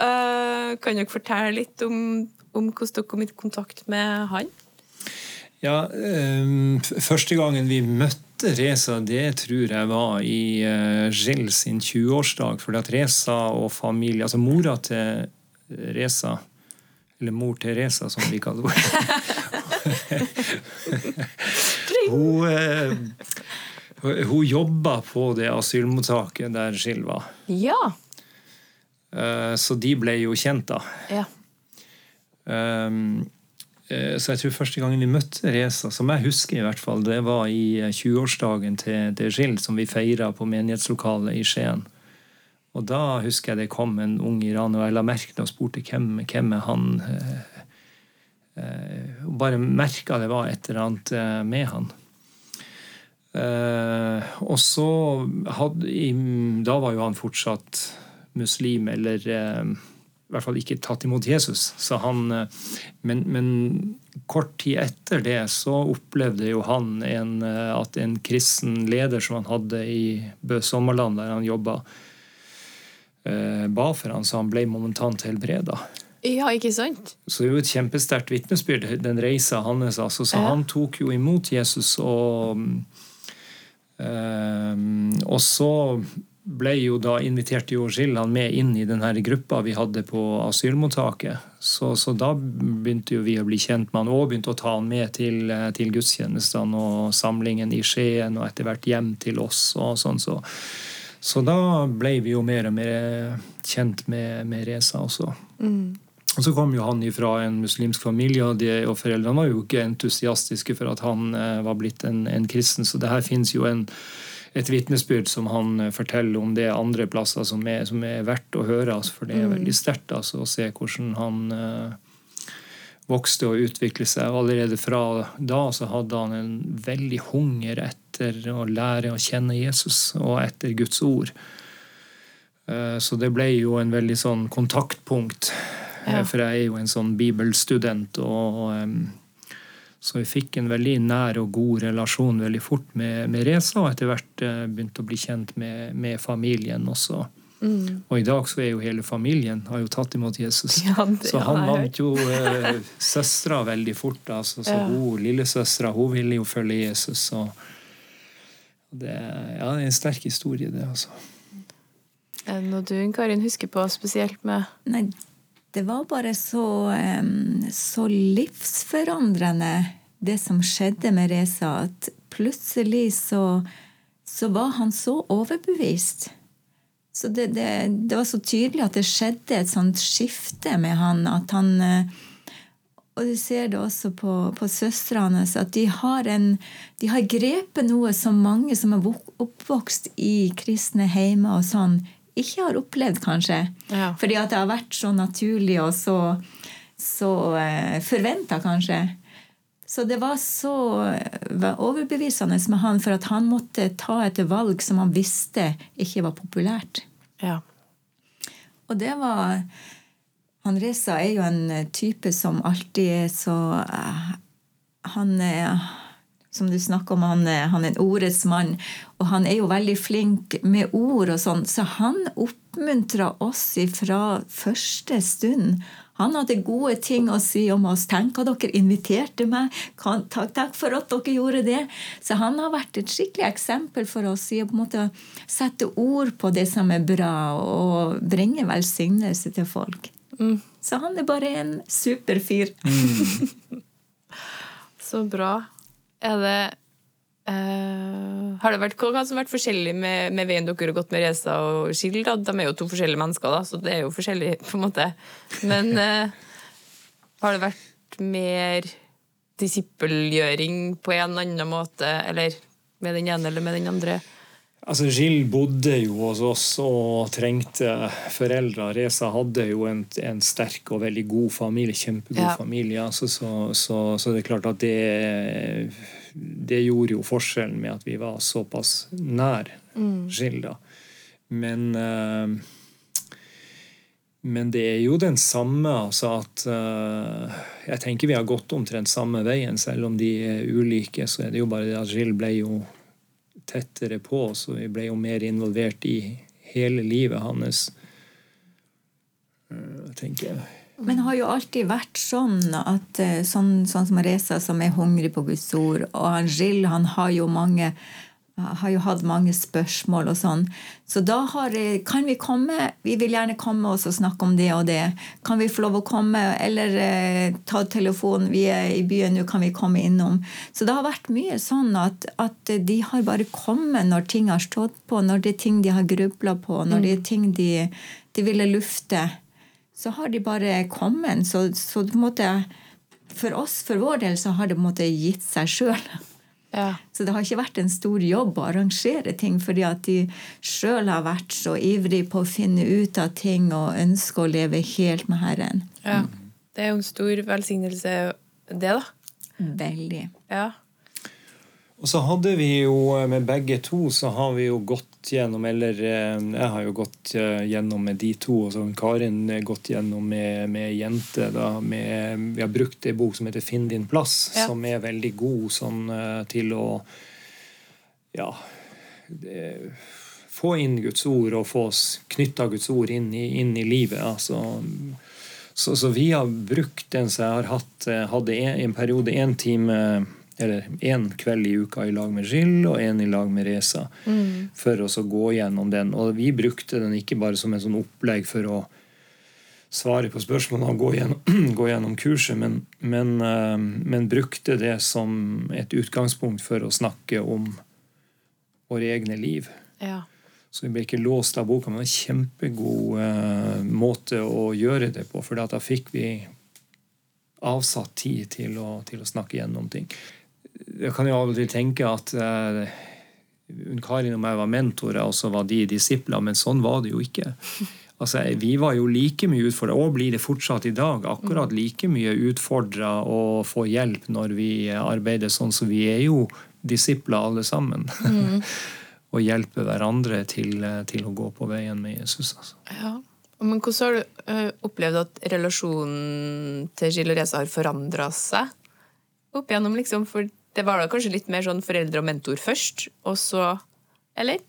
Eh, kan dere fortelle litt om, om hvordan dere kom i kontakt med han? Ja, ehm, Første gangen vi møtte Reza, det tror jeg var i uh, Gill sin 20-årsdag. For at Reza og familie, altså mora til Reza, eller mor til Reza, som vi kaller henne <laughs> Hun, eh, hun jobba på det asylmottaket der Skill var. Ja. Eh, så de ble jo kjent, da. ja. Um, eh, så jeg tror første gangen vi møtte Reza, som jeg husker i hvert fall, det var i eh, 20-årsdagen til, til Gill, som vi feira på menighetslokalet i Skien. Og da husker jeg det kom en ung iraner, og jeg la merke til og spurte hvem, hvem er han eh, eh, Og bare merka det var et eller annet eh, med han. Eh, og så hadde Da var jo han fortsatt muslim, eller eh, i hvert fall ikke tatt imot Jesus. Han, eh, men, men kort tid etter det så opplevde jo han en, eh, at en kristen leder som han hadde i Bø Sommerland, der han jobba, eh, ba for han, så han ble momentant helbreda. Ja, ikke sant? Så det er jo et kjempesterkt vitnesbyrd, den reisa hans. Altså. Så Ja. han tok jo imot Jesus, og, um, og så ble jo da invitert jo Gill med inn i denne gruppa vi hadde på asylmottaket. Så, så da begynte jo vi å bli kjent med han, og begynte å ta han med til, til gudstjenestene og samlingen i Skien, og etter hvert hjem til oss. og sånn så. Så da ble vi jo mer og mer kjent med, med Reza også. Og så kom jo han fra en muslimsk familie, og, de, og foreldrene var jo ikke entusiastiske for at han eh, var blitt en, en kristen. Så det her fins jo en, et vitnesbyrd som han eh, forteller om det andre plasser som er, som er verdt å høre. Altså, for det er veldig sterkt altså, å se hvordan han eh, vokste og utviklet seg. Allerede fra da så hadde han en veldig hunger etter å lære å kjenne Jesus og etter Guds ord. Eh, Så det ble jo en veldig sånn kontaktpunkt. Eh, Ja. For jeg er jo en sånn bibelstudent. og em, Så vi fikk en veldig nær og god relasjon veldig fort med, med Reza, og etter hvert eh, begynte å bli kjent med, med familien også. Og i dag så er jo hele familien har jo tatt imot Jesus. Ja, det så han vant jo eh, søstera veldig fort. Altså, så Ja. hun lillesøstera hun ville jo følge Jesus. Og det, ja, det er en sterk historie, det. altså. Er det noe du, Karin, husker på spesielt med Nei, det var bare så, så livsforandrende, det som skjedde med Reza, at plutselig så, så var han så overbevist. Så det, det, det var så tydelig at det skjedde et sånt skifte med han, at han eh, og du ser det også på, på søstrene at de har, en, de har grepet noe som mange som er oppvokst i kristne heimer og sånn, ikke har opplevd, kanskje. Ja. Fordi at det har vært så naturlig og så, så eh, forventa, kanskje. Så det var så var overbevisende med han for at han måtte ta et valg som han visste ikke var populært. Ja. Og det var Han Reza er jo en type som alltid er så eh, Han er som du snakker om, han, er- han er en ordets mann, og han er jo veldig flink med ord og sånn, så han oppmuntra oss fra første stund. Han hadde gode ting å si om oss. Tenk at dere inviterte meg. Takk, takk for at dere gjorde det. Så han har vært et skikkelig eksempel for oss i å på en måte sette ord på det som er bra, og bringe velsignelse til folk. Så han er bare en super fyr. <laughs> Så bra. Er det Uh, Har det vært hva som har vært forskjellig med, med veien dere har gått med Reza og Skild? De er jo to forskjellige mennesker, da, så det er jo forskjellig, på en måte. Men uh, <laughs> har det vært mer disippelgjøring på en eller annen måte, eller med den ene eller med den andre? Altså, Gilles bodde jo hos oss og trengte foreldre. Reza hadde jo en, en sterk og veldig god familie. Kjempegod Ja. familie. Altså, så, så, så det er klart at det Det gjorde jo forskjellen med at vi var såpass nær Gilles. da. Men eh, men det er jo den samme, altså at eh, Jeg tenker vi har gått omtrent samme veien, selv om de er ulike. Så er det jo bare det at Gill ble jo tettere på, så vi ble jo mer involvert i hele livet hans. eh, tenker jeg. Men det har jo alltid vært sånn at eh, sånn, sånn som Reza, som er hungrig på Guds ord, og han Jill, han har jo mange har jo hatt mange spørsmål og sånn. Så da har, kan vi komme Vi vil gjerne komme oss og snakke om det og det. Kan vi få lov å komme? Eller eh, ta telefonen. Vi er i byen nå, kan vi komme innom? Så det har vært mye sånn at, at de har bare kommet når ting har stått på, når det er ting de har grubla på, når det er ting de, de ville lufte så har de bare kommet. Så, så på en måte, for oss, for vår del, så har det på en måte gitt seg sjøl. Ja. Så det har ikke vært en stor jobb å arrangere ting, fordi at de sjøl har vært så ivrig på å finne ut av ting og ønske å leve helt med Herren. ja. Det er jo en stor velsignelse, det, da. Veldig. Ja. Og så hadde vi jo eh, med begge to så har vi jo gått gjennom Eller eh, jeg har jo gått eh, gjennom med de to, og så har Karin gått gjennom med, med jente. Da, med, vi har brukt ei bok som heter 'Finn din plass', Ja. som er veldig god sånn til å Ja det, Få inn Guds ord og få knytta Guds ord inn i, inn i livet. altså så, så vi har brukt den så jeg har hatt hadde en, en periode én time eller én kveld i uka i lag med Jill og én i lag med Reza. For å gå gjennom den. Og vi brukte den ikke bare som en sånn opplegg for å svare på spørsmålene og gå gjennom, <clears throat> gå gjennom kurset, men, men, eh, men brukte det som et utgangspunkt for å snakke om våre egne liv. ja. Så vi ble ikke låst av boka, men en kjempegod uh, måte å gjøre det på. For da fikk vi avsatt tid til å, til å snakke gjennom ting. Jeg kan jo av og til tenke at eh, Karin og meg var mentorer, og så var de disipler, men sånn var det jo ikke. <laughs> Altså, Vi var jo like mye utfordra, og blir det fortsatt i dag, akkurat like mye utfordra å få hjelp når vi arbeider sånn, så vi er jo disipler alle sammen. <laughs> og hjelper hverandre til, til å gå på veien med Jesus. Altså. Ja. Men hvordan har du eh, opplevd at relasjonen til Gilles og Reza har forandra seg opp igjennom, liksom? For det var da kanskje litt mer sånn foreldre og mentor først, og så Eller?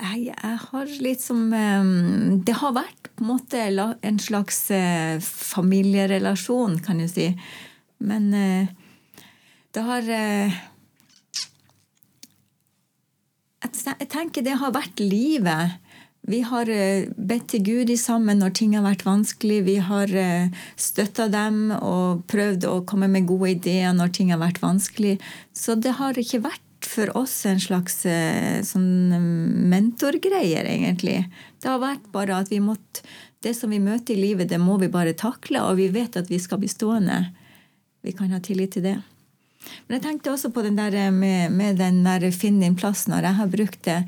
Jeg, har litt som Det har vært på en måte en slags eh, familierelasjon, kan du si. Men eh, det har eh, jeg tenker det har vært livet. Vi har eh, bedt til Gud i sammen når ting har vært vanskelig. Vi har støtta dem og prøvd å komme med gode ideer når ting har vært vanskelig. Så det har ikke vært for oss en slags eh, sånn mentorgreier, egentlig. Det har vært bare at vi måtte Det som vi møter i livet, det må vi bare takle, og vi vet at vi skal bli stående. Vi kan ha tillit til det. Men jeg tenkte også på den der eh, med, med den der finn din plass. Når jeg har brukt det,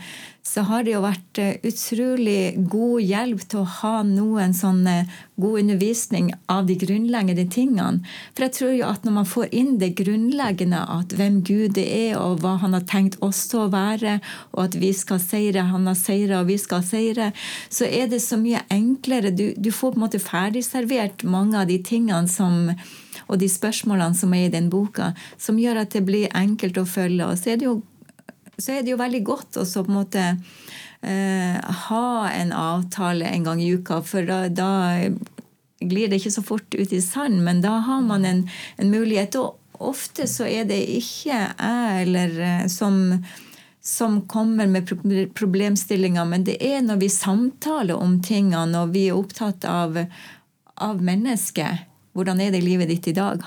så har det jo vært eh, utrolig god hjelp til å ha noen sånn god undervisning av de grunnleggende tingene. For jeg tror jo at når man får inn det grunnleggende, at hvem Gud er, og hva han har tenkt oss til å være, og at vi skal seire, han har seira, og vi skal seire, så er det så mye enklere. Du, du får på en måte ferdigservert mange av de tingene som og de spørsmålene som er i den boka, som gjør at det blir enkelt å følge. Og så er det jo, er det jo veldig godt å på en måte eh, ha en avtale en gang i uka, for da, da, glir det ikke så fort ut i sand, men da har man en, en mulighet. Og ofte så er det ikke jeg eller eh, som som kommer med problemstillinger, men det er når vi samtaler om tingene, og vi er opptatt av, av mennesket, hvordan er det i livet ditt i dag?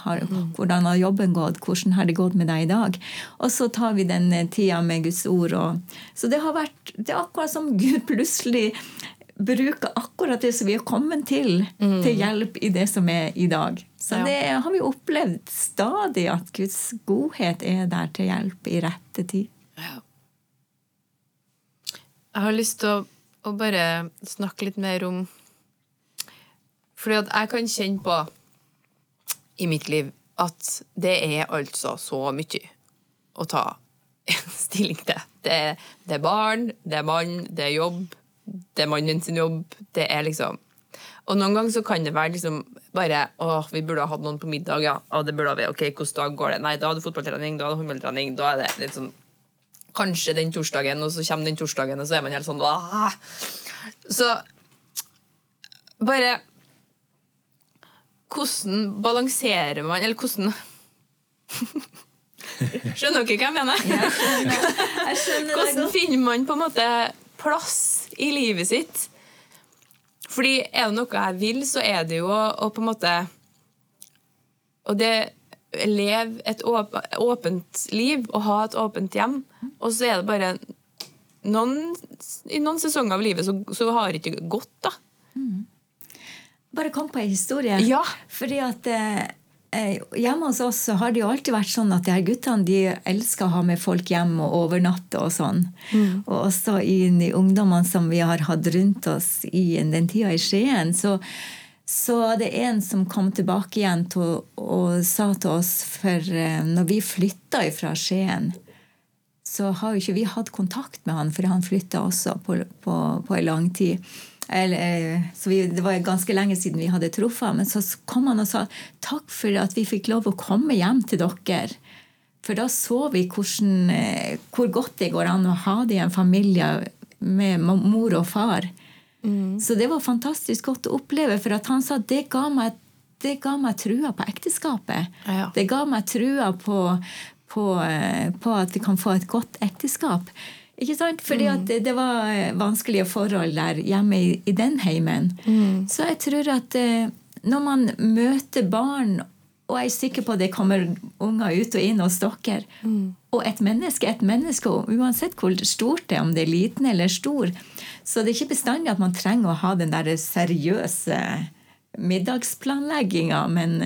hvordan har jobben gått? Hvordan har det gått med deg i dag? Og så tar vi den eh, tida med Guds ord. Og, så det har vært det er akkurat som Gud plutselig bruker akkurat det som vi har kommet til, mm. til hjelp i det som er i dag. Så ja. det har vi opplevd stadig, at Guds godhet er der til hjelp i rette tid. Ja. Jeg har lyst til å, å bare snakke litt mer om Fordi at jeg kan kjenne på i mitt liv at det er altså så mye å ta <laughs> stilling til. Det det er barn, det er mann, det er jobb, det er mannen sin jobb. Det er liksom Og noen ganger så kan det være liksom bare Å, vi burde ha hatt noen på middag, ja. Å, det burde vi. Ok, hvordan dag går det? Nei, da er det fotballtrening, da er det håndballtrening, da er det litt sånn Kanskje den torsdagen, og så kommer den torsdagen, og så er man helt sånn Åh! Så bare hvordan balanserer man Eller hvordan <laughs> Skjønner dere hva jeg mener? Jeg. Jeg skjønner hvordan finner man på en måte plass i livet sitt? Fordi er det noe jeg vil, så er det jo å, på en måte Og det leve et åpent liv og ha et åpent hjem. Og så er det bare noen, I noen sesonger av livet så, så har det ikke gått, da. Mm bare kom på en historie. Ja. Fordi at eh, eh, Hjemme hos oss så har det jo alltid vært sånn at de her guttene de elsker å ha med folk hjem og overnatte og sånn. Mm. Og også i de ungdommene som vi har hatt rundt oss i den tida i Skien, så, så det er en som kom tilbake igjen til, og sa til oss For eh, når vi flytta fra Skien, så har jo ikke vi hatt kontakt med han, for han flytta også på, på, på en lang tid. Eller, eh, så vi, Det var ganske lenge siden vi hadde truffet Men så kom han og sa takk for at vi fikk lov å komme hjem til dere. For da så vi hvordan, eh, hvor godt det går an å ha det i en familie med mor og far. Mm. Så det var fantastisk godt å oppleve. For han sa det ga meg, det ga meg trua på ekteskapet. Ja. Det ga meg trua på, på, eh, på at vi kan få et godt ekteskap. Ikke sant? Fordi at det, det var eh, vanskelige forhold der hjemme i, i den heimen. Mm. Så jeg tror at eh, når man møter barn, og jeg er sikker på det kommer unger ut og inn hos dere, mm. og et menneske et menneske, uansett hvor stort det er, om det er liten eller stor, så det er ikke bestandig at man trenger å ha den der seriøse middagsplanlegginga, men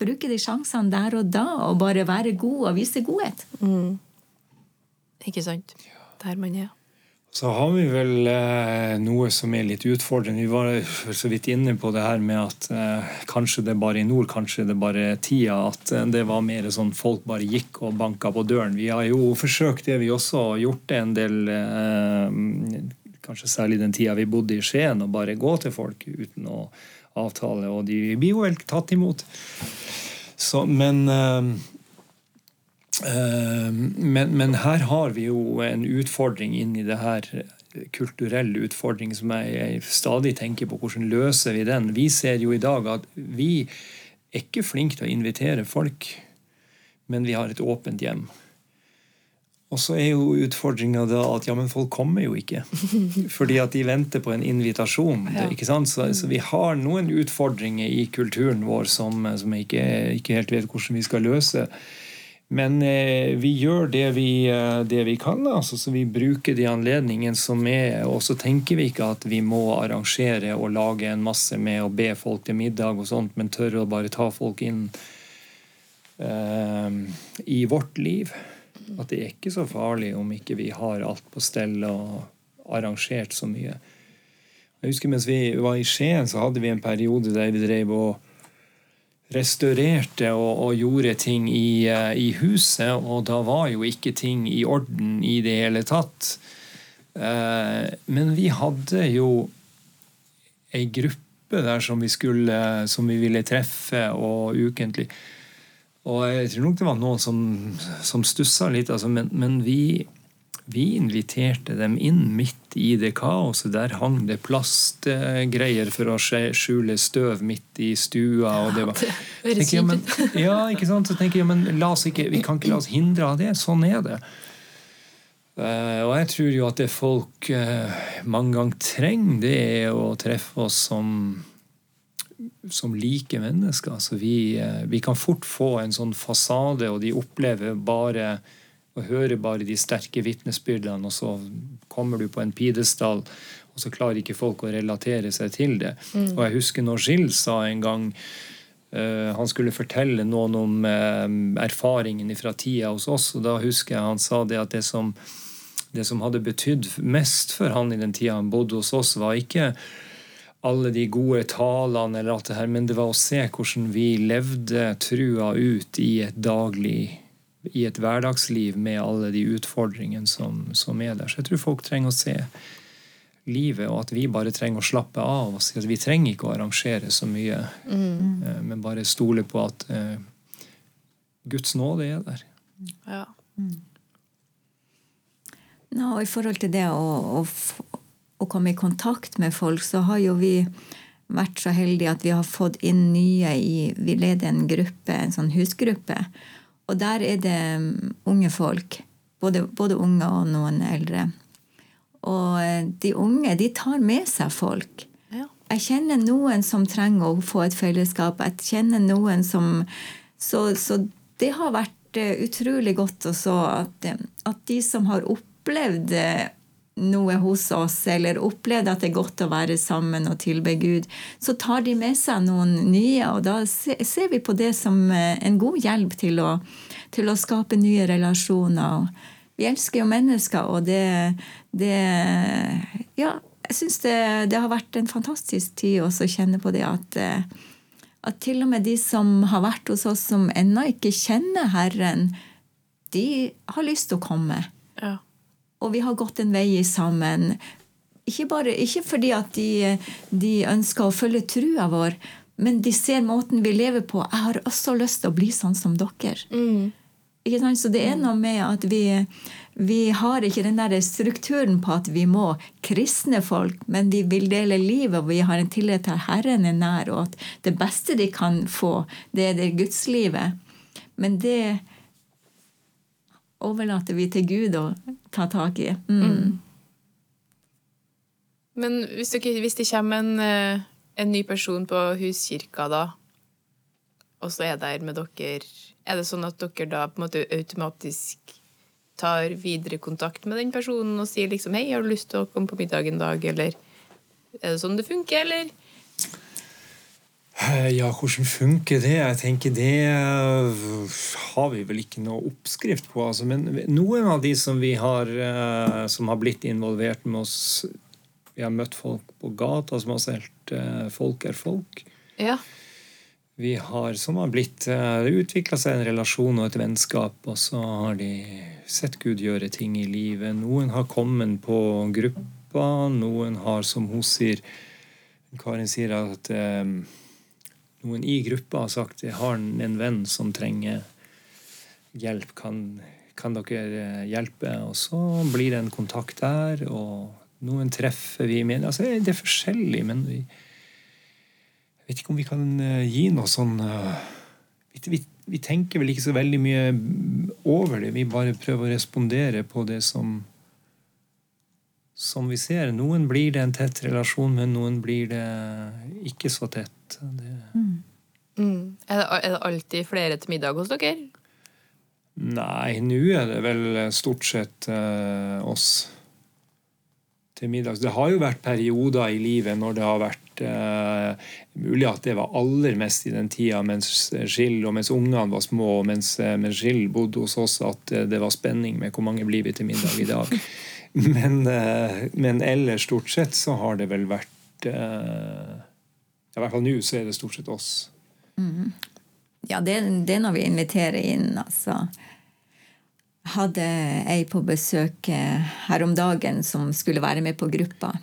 bruke de sjansene der og da, og bare være god og vise godhet. Mm. Ikke sant? Der man er. Så har vi vel eh, noe som er litt utfordrende. Vi var så vidt inne på det her med at eh, kanskje det bare i nord, kanskje det bare tida. At eh, det var mer sånn folk bare gikk og banka på døren. Vi har jo forsøkt det, vi også. har Gjort det en del eh, Kanskje særlig den tida vi bodde i Skien, å bare gå til folk uten å avtale. Og de blir jo vel tatt imot. Så, men eh, Eh, men, men, her har vi jo en utfordring inn i det her kulturelle utfordring som jeg, jeg, stadig tenker på. Hvordan løser vi den? Vi ser jo i dag at vi er ikke flinke til å invitere folk, men vi har et åpent hjem. Og så er jo utfordringa at ja, men folk kommer jo ikke. <laughs> Fordi at de venter på en invitasjon. Ja. ikke sant? Så, så, vi har noen utfordringer i kulturen vår som, som jeg ikke, ikke helt vet hvordan vi skal løse. Men eh, vi gjør det vi, eh, det vi kan. Altså, så vi bruker de anledningene som er. Og så tenker vi ikke at vi må arrangere og lage en masse med å be folk til middag, og sånt, men tørre å bare ta folk inn eh, i vårt liv. At det er ikke så farlig om ikke vi har alt på stell og arrangert så mye. Jeg husker Mens vi var i Skien, så hadde vi en periode der vi drev og restaurerte og, og gjorde ting i, uh, i, huset, og da var jo ikke ting i orden i det hele tatt. Uh, men vi hadde jo ei gruppe der som vi, skulle, som vi ville treffe og ukentlig. Og jeg tror nok det var noen som, som stussa litt, altså, men, men vi, vi, inviterte dem inn midt i det kaoset. Der hang det plastgreier for å skjule støv midt i stua. og det var, Høres kjipt men, <laughs> Ja, ikke sant? Så tenker jeg, men ikke, Vi kan ikke la oss hindre av det. Sånn er det. Uh, og jeg tror jo at det folk uh, mange ganger trenger, det er å treffe oss som som like mennesker. Altså vi, eh, vi, kan fort få en sånn fasade, og de opplever bare og hører bare de sterke vitnesbyrdene, og så kommer du på en pidestall, og så klarer ikke folk å relatere seg til det. Mm. Og jeg husker når Gill sa en gang uh, Han skulle fortelle noen om uh, erfaringen fra tida hos oss, og da husker jeg han sa det at det som, det som hadde betydd mest for han i den tida han bodde hos oss, var ikke alle de gode talene, eller alt det her, men det var å se hvordan vi levde trua ut i et daglig i et hverdagsliv med alle de utfordringene som, som, er der. Så jeg tror folk trenger å se livet, og at vi bare trenger å slappe av. og si at Vi trenger ikke å arrangere så mye, mm. men bare stole på at uh, Guds nåde er der. Ja. Mm. No, I forhold til det å, å å komme i kontakt med folk, så har jo vi vært så heldige at vi har fått inn nye i Vi leder en gruppe, en sånn husgruppe. Og der er det mm, unge folk. Både, både unge og noen eldre. Og eh, de unge, de tar med seg folk. Ja. Jeg kjenner noen som trenger å få et fellesskap. Jeg kjenner noen som Så, så det har vært eh, utrolig godt også at, eh, at de som har opplevd noe hos oss, eller opplevd at det er godt å være sammen og tilbe Gud, så tar de med seg noen nye, og da ser vi på det som eh, en god hjelp til å, til å skape nye relasjoner. Vi elsker jo mennesker, og det, det Ja, jeg syns det, det, har vært en fantastisk tid også å kjenne på det at, eh, at til og med de som har vært hos oss som ennå ikke kjenner Herren, de har lyst til å komme. Ja. Og vi har gått en vei sammen. Ikke, bare, ikke fordi at de, de, ønsker å følge trua vår, men de ser måten vi lever på. Jeg har også lyst til å bli sånn som dere. Mm. Så det er noe med at vi, vi har ikke den der strukturen på at vi må kristne folk, men vi vil dele livet, og vi har en tillit til at Herren er nær, og at det beste de kan få, det er det gudslivet. Men det overlater vi til Gud å ta tak i. Mm. Mm. Men hvis, dere, hvis, det kommer en, eh, en, ny person på huskirka, da, og så er der med dere Er det sånn at dere da på en måte automatisk tar videre kontakt med den personen og sier liksom 'Hei, har du lyst til å komme på middag en dag?' Eller er det sånn det funker, eller? Eh, ja, hvordan funker det? Jeg tenker Det eh, har vi vel ikke noe oppskrift på. Altså. Men noen av de som vi har eh, som har blitt involvert med oss Vi har møtt folk på gata som har solgt 'Folk er folk'. Ja. Vi har, som har blitt Det utvikla seg en relasjon og et vennskap, og så har de sett Gud gjøre ting i livet. Noen har kommet på gruppa, noen har, som hun sier Karin sier at noen i gruppa har sagt jeg har en venn som trenger hjelp, kan, kan dere eh, hjelpe? Og så blir det en kontakt der, og noen treffer vi med. Altså, det er forskjellig, men vi, jeg vet ikke om vi kan eh, gi noe sånn uh, vi, vi, vi, tenker vel ikke så veldig mye over det. Vi bare prøver å respondere på det som som vi ser. Noen blir det en tett relasjon, men noen blir det ikke så tett. Det... Mm. Mm. Er, det, er, det, alltid flere til middag hos dere? Nei, nå er det vel stort sett uh, oss til middags. Det har jo vært perioder i livet når det har vært eh, Mulig at det var aller mest i den tida mens Skill og mens ungene var små, og mens, eh, mens Skill bodde hos oss, at det var spenning med hvor mange blir vi til middag i dag. <laughs> Men, eh, men ellers, stort sett, så har det vel vært eh, I hvert fall nå så er det stort sett oss. Ja, det, det er når vi inviterer inn, altså. Hadde ei på besøk eh, her om dagen som skulle være med på gruppa.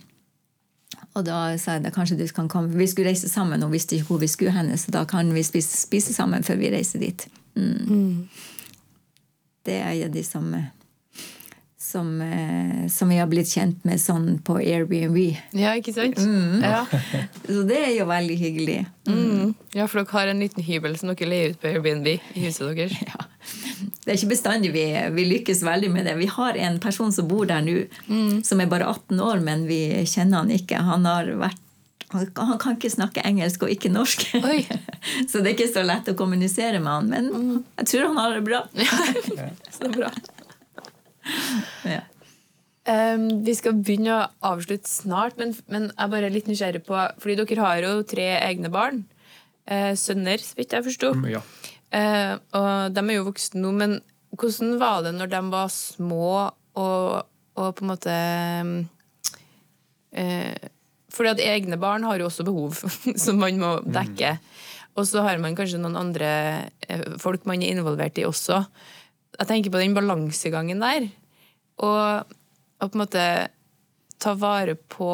Og da sa jeg da kanskje du kan komme. Vi skulle reise sammen, og visste ikke hvor vi skulle henne, så da kan vi spise, spise sammen før vi reiser dit. Mm. Det er jo de som, eh, som, eh, som vi har blitt kjent med sånn på Airbnb. Ja, ikke sant? Ja. Så det er jo veldig hyggelig. Mm. ja, for dere har en liten hybel som dere leier ut på Airbnb i huset deres. <laughs> Ja. Det er ikke bestandig vi, vi lykkes veldig med det. Vi har en person som bor der nå, som er bare 18 år, men vi kjenner han ikke. Han har vært han, kan ikke snakke engelsk og ikke norsk. <laughs> Så det er ikke så lett å kommunisere med han, men jeg tror han har det bra. <laughs> Så bra. <laughs> Ja. Um, vi skal begynne å avslutte snart, men, men jeg er bare litt nysgjerrig på Fordi dere har jo tre egne barn. Uh, sønner, så vidt jeg forsto. Ja. uh, og de er jo voksne nå, men hvordan var det når de var små og, og på en måte uh, Fordi at egne barn har jo også behov <laughs> som man må dekke. Og så har man kanskje noen andre eh, folk man er involvert i også. Jeg tenker på den balansegangen der. Og, og på en måte ta vare på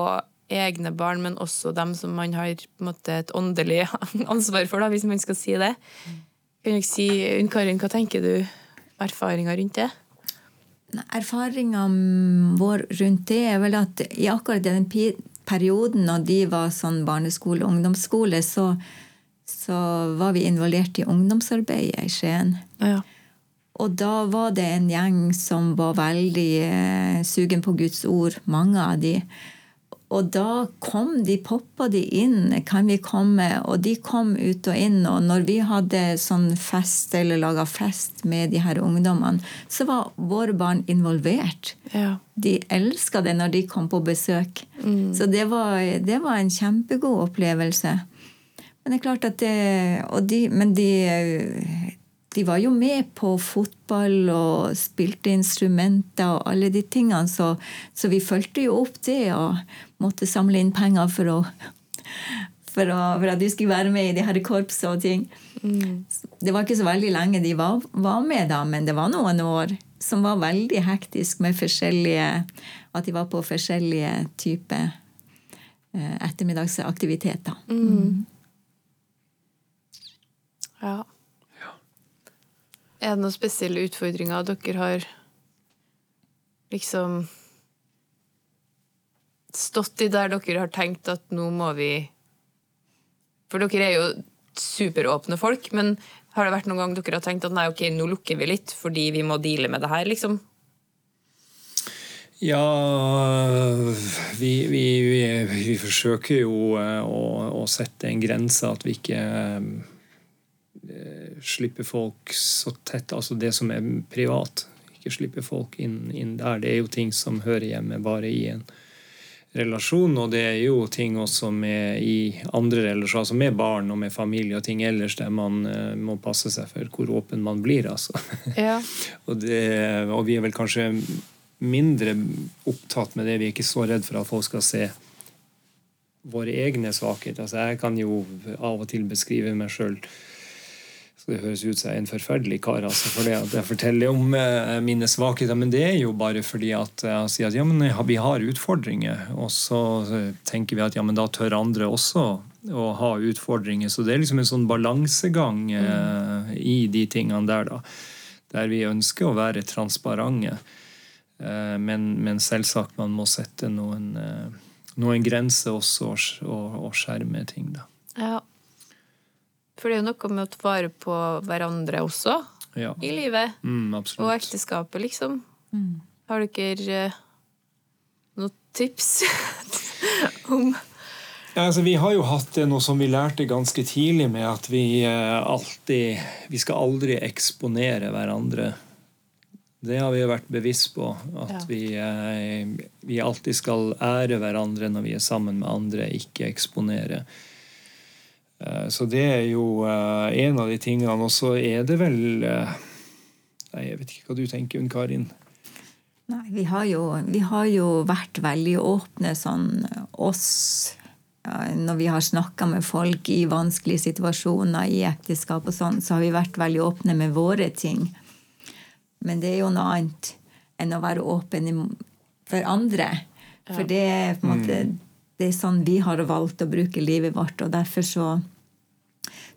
egne barn, men også dem som man har på en måte et åndelig <laughs> ansvar for, da, hvis man skal si det. Kan du ikke si, Unn Karin, hva tenker du erfaringer rundt det? Erfaringa vår rundt det er vel at i akkurat den perioden når de var sånn barneskole og ungdomsskole, så, så var vi involvert i ungdomsarbeidet i Skien. Ja, Ja. Og da var det en gjeng som var veldig eh, sugen på Guds ord, mange av de. Og da kom de, poppa de inn. Kan vi komme? Og de kom ut og inn. Og når vi hadde sånn fest eller laga fest med de her ungdommene, så var våre barn involvert. Ja. De elska det når de kom på besøk. Så det var, det var en kjempegod opplevelse. Men det er klart at det og de, Men de, de var jo med på fotball og spilte instrumenter og alle de tingene, så, så vi fulgte jo opp det og måtte samle inn penger for, å, for, å, for at de skulle være med i de her korpsene og ting. Det var ikke så veldig lenge de var, var med, da, men det var noen år som var veldig hektisk med forskjellige At de var på forskjellige typer eh, ettermiddagsaktiviteter. ja. Er det noen spesielle utfordringer dere har liksom stått i der dere har tenkt at nå må vi For dere er jo superåpne folk, men har det vært noen gang dere har tenkt at nei, ok, nå lukker vi litt fordi vi må deale med det her, liksom? Ja, vi, vi, vi, vi forsøker jo eh, å, å sette en grense, at vi ikke slipper folk så tett. Altså det som er privat. Ikke slippe folk inn, inn der. Det er jo ting som hører hjemme bare i en relasjon, og det er jo ting også med i andre relasjoner, altså med barn og med familie og ting ellers der man uh, må passe seg for hvor åpen man blir, altså. <laughs> Ja. Og, det, og vi er vel kanskje mindre opptatt med det. Vi er ikke så redd for at folk skal se våre egne svakheter. Altså, jeg kan jo av og til beskrive meg sjøl det høres ut som jeg er en forferdelig kar altså, for det at jeg forteller om eh, mine svakheter. Men det er jo bare fordi at jeg sier at ja, men vi har utfordringer. Og så eh, tenker vi at ja, men da tør andre også å ha utfordringer. Så det er liksom en sånn balansegang eh, i de tingene der, da. Der vi ønsker å være transparente. Eh, men, men selvsagt man må sette noen, eh, noen grenser også og, og, og skjerme ting, da. ja. For det er jo noe med å ta vare på hverandre også Ja. i livet. Mm, Og ekteskapet, liksom. Har dere uh, noen tips <laughs> om Ja, altså, vi har jo hatt det noe som vi lærte ganske tidlig med at vi uh, alltid Vi skal aldri eksponere hverandre Det har vi jo vært bevisst på. At Ja. vi, uh, vi alltid skal ære hverandre når vi er sammen med andre, ikke eksponere. Eh, så det er jo eh, en av de tingene. Og så er det vel eh, Nei, jeg vet ikke hva du tenker, Unn Karin. Nei, vi har, jo, vi har jo vært veldig åpne sånn oss Når vi har snakka med folk i vanskelige situasjoner, i ekteskap og sånn, så har vi vært veldig åpne med våre ting. Men det er jo noe annet enn å være åpen for andre. For det er på en måte det er sånn vi har valgt å bruke livet vårt, og derfor så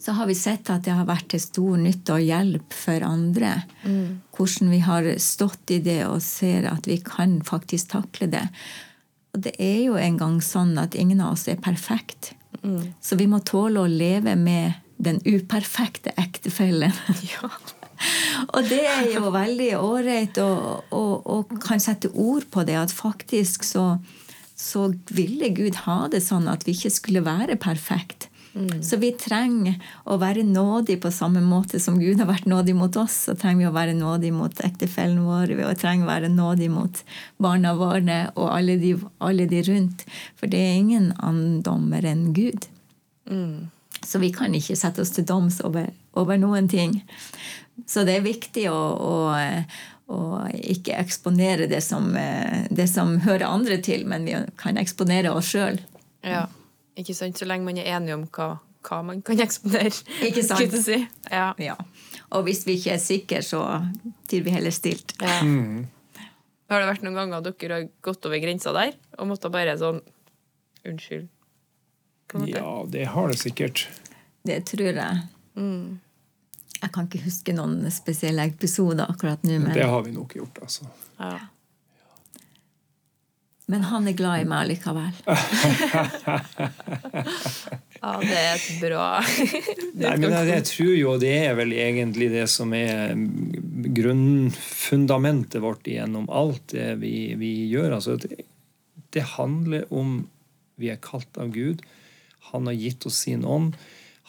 så har vi sett at det har vært til stor nytte og hjelp for andre. Hvordan vi har stått i det og ser at vi kan faktisk takle det. Og det er jo en gang sånn at ingen av oss er perfekt. Så vi må tåle å leve med den uperfekte ektefellen. <laughs> <laughs> og det er jo veldig ålreit å, å, å kan sette ord på det, at faktisk så, så ville Gud ha det sånn at vi ikke skulle være perfekt. Så vi trenger å være nådig på samme måte som Gud har vært nådig mot oss. Så trenger vi å være nådig mot ektefellen vår, vi trenger å være nådig mot barna våre og alle de, alle de rundt. For det er ingen annen dommer enn Gud. Så vi kan ikke sette oss til doms over, over noen ting. Så det er viktig å, å, å ikke eksponere det som, eh, det som hører andre til, men vi kan eksponere oss sjøl. Ja. Ikke sant? Så lenge man er enig om hva, hva man kan eksponere. Ikke sant? Si. Ja. Ja. Og hvis vi ikke er sikre, så tyr vi heller stilt. Ja. Har det vært noen ganger dere har gått over grensa der og måtte bare sånn Unnskyld. På en måte. Ja, det har det sikkert. Det tror jeg. Jeg kan ikke huske noen spesielle episoder akkurat nå, Men... Det har vi nok gjort, altså. Ja. men han er glad i meg likevel. <laughs> ja, det er et bra <laughs> Nei, men jeg, jeg tror jo det er vel egentlig det som er grunnfundamentet vårt gjennom alt det vi, vi gjør. Altså, det, det handler om vi er kalt av Gud. Han har gitt oss sin ånd.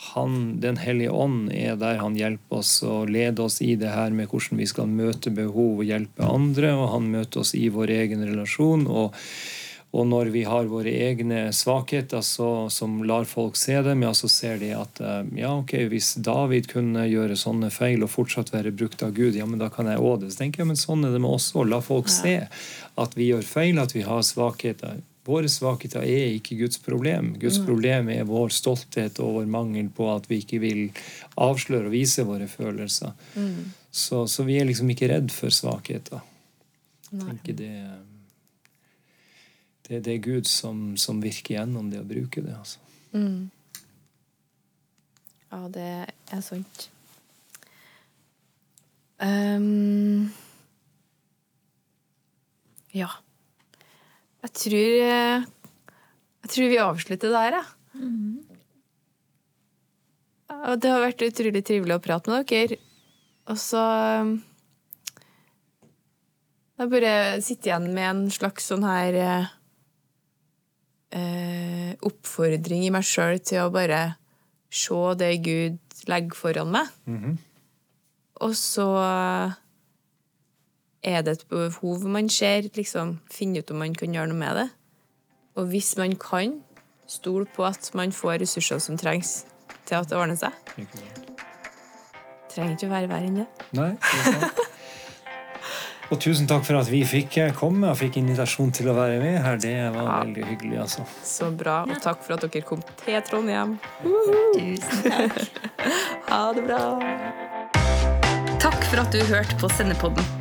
Han, Den hellige ånd er der han hjelper oss og leder oss i det her med hvordan vi skal møte behov og hjelpe andre. Og han møter oss i vår egen relasjon. og og når vi har våre egne svakheter så, som lar folk se dem, ja, så ser de at eh, ja, ok, hvis David kunne gjøre sånne feil og fortsatt være brukt av Gud, ja, men da kan jeg òg det. Så tenker jeg, men sånn er det med oss òg. La folk se at vi gjør feil, at vi har svakheter. Våre svakheter er ikke Guds problem. Guds problem er vår stolthet og vår mangel på at vi ikke vil avsløre og vise våre følelser. Så, så vi er liksom ikke redd for svakheter. Jeg tenker det, det, det er Gud som, som virker gjennom det å bruke det. altså. Ja, det er sant. Um, ja. Jeg tror eh, Jeg tror vi avslutter der, jeg. Ja, Det har vært utrolig trivelig å prate med dere. Og så Jeg bare sitter igjen med en slags sånn her eh, eh, oppfordring i meg sjøl til å bare se det Gud legger foran meg. Og så er det et behov man ser, liksom finne ut om man kan gjøre noe med det. Og hvis man kan, stole på at man får ressurser som trengs til at det ordner seg. Trenger ikke å være verre enn det. Nei, det. Og tusen takk for at vi fikk komme og fikk invitasjon til å være med her. Det var Ja. veldig hyggelig, altså. Så bra, og takk for at dere kom til Trondheim. Tusen takk. Ha det bra. Takk for at du hørte på Sennepodden.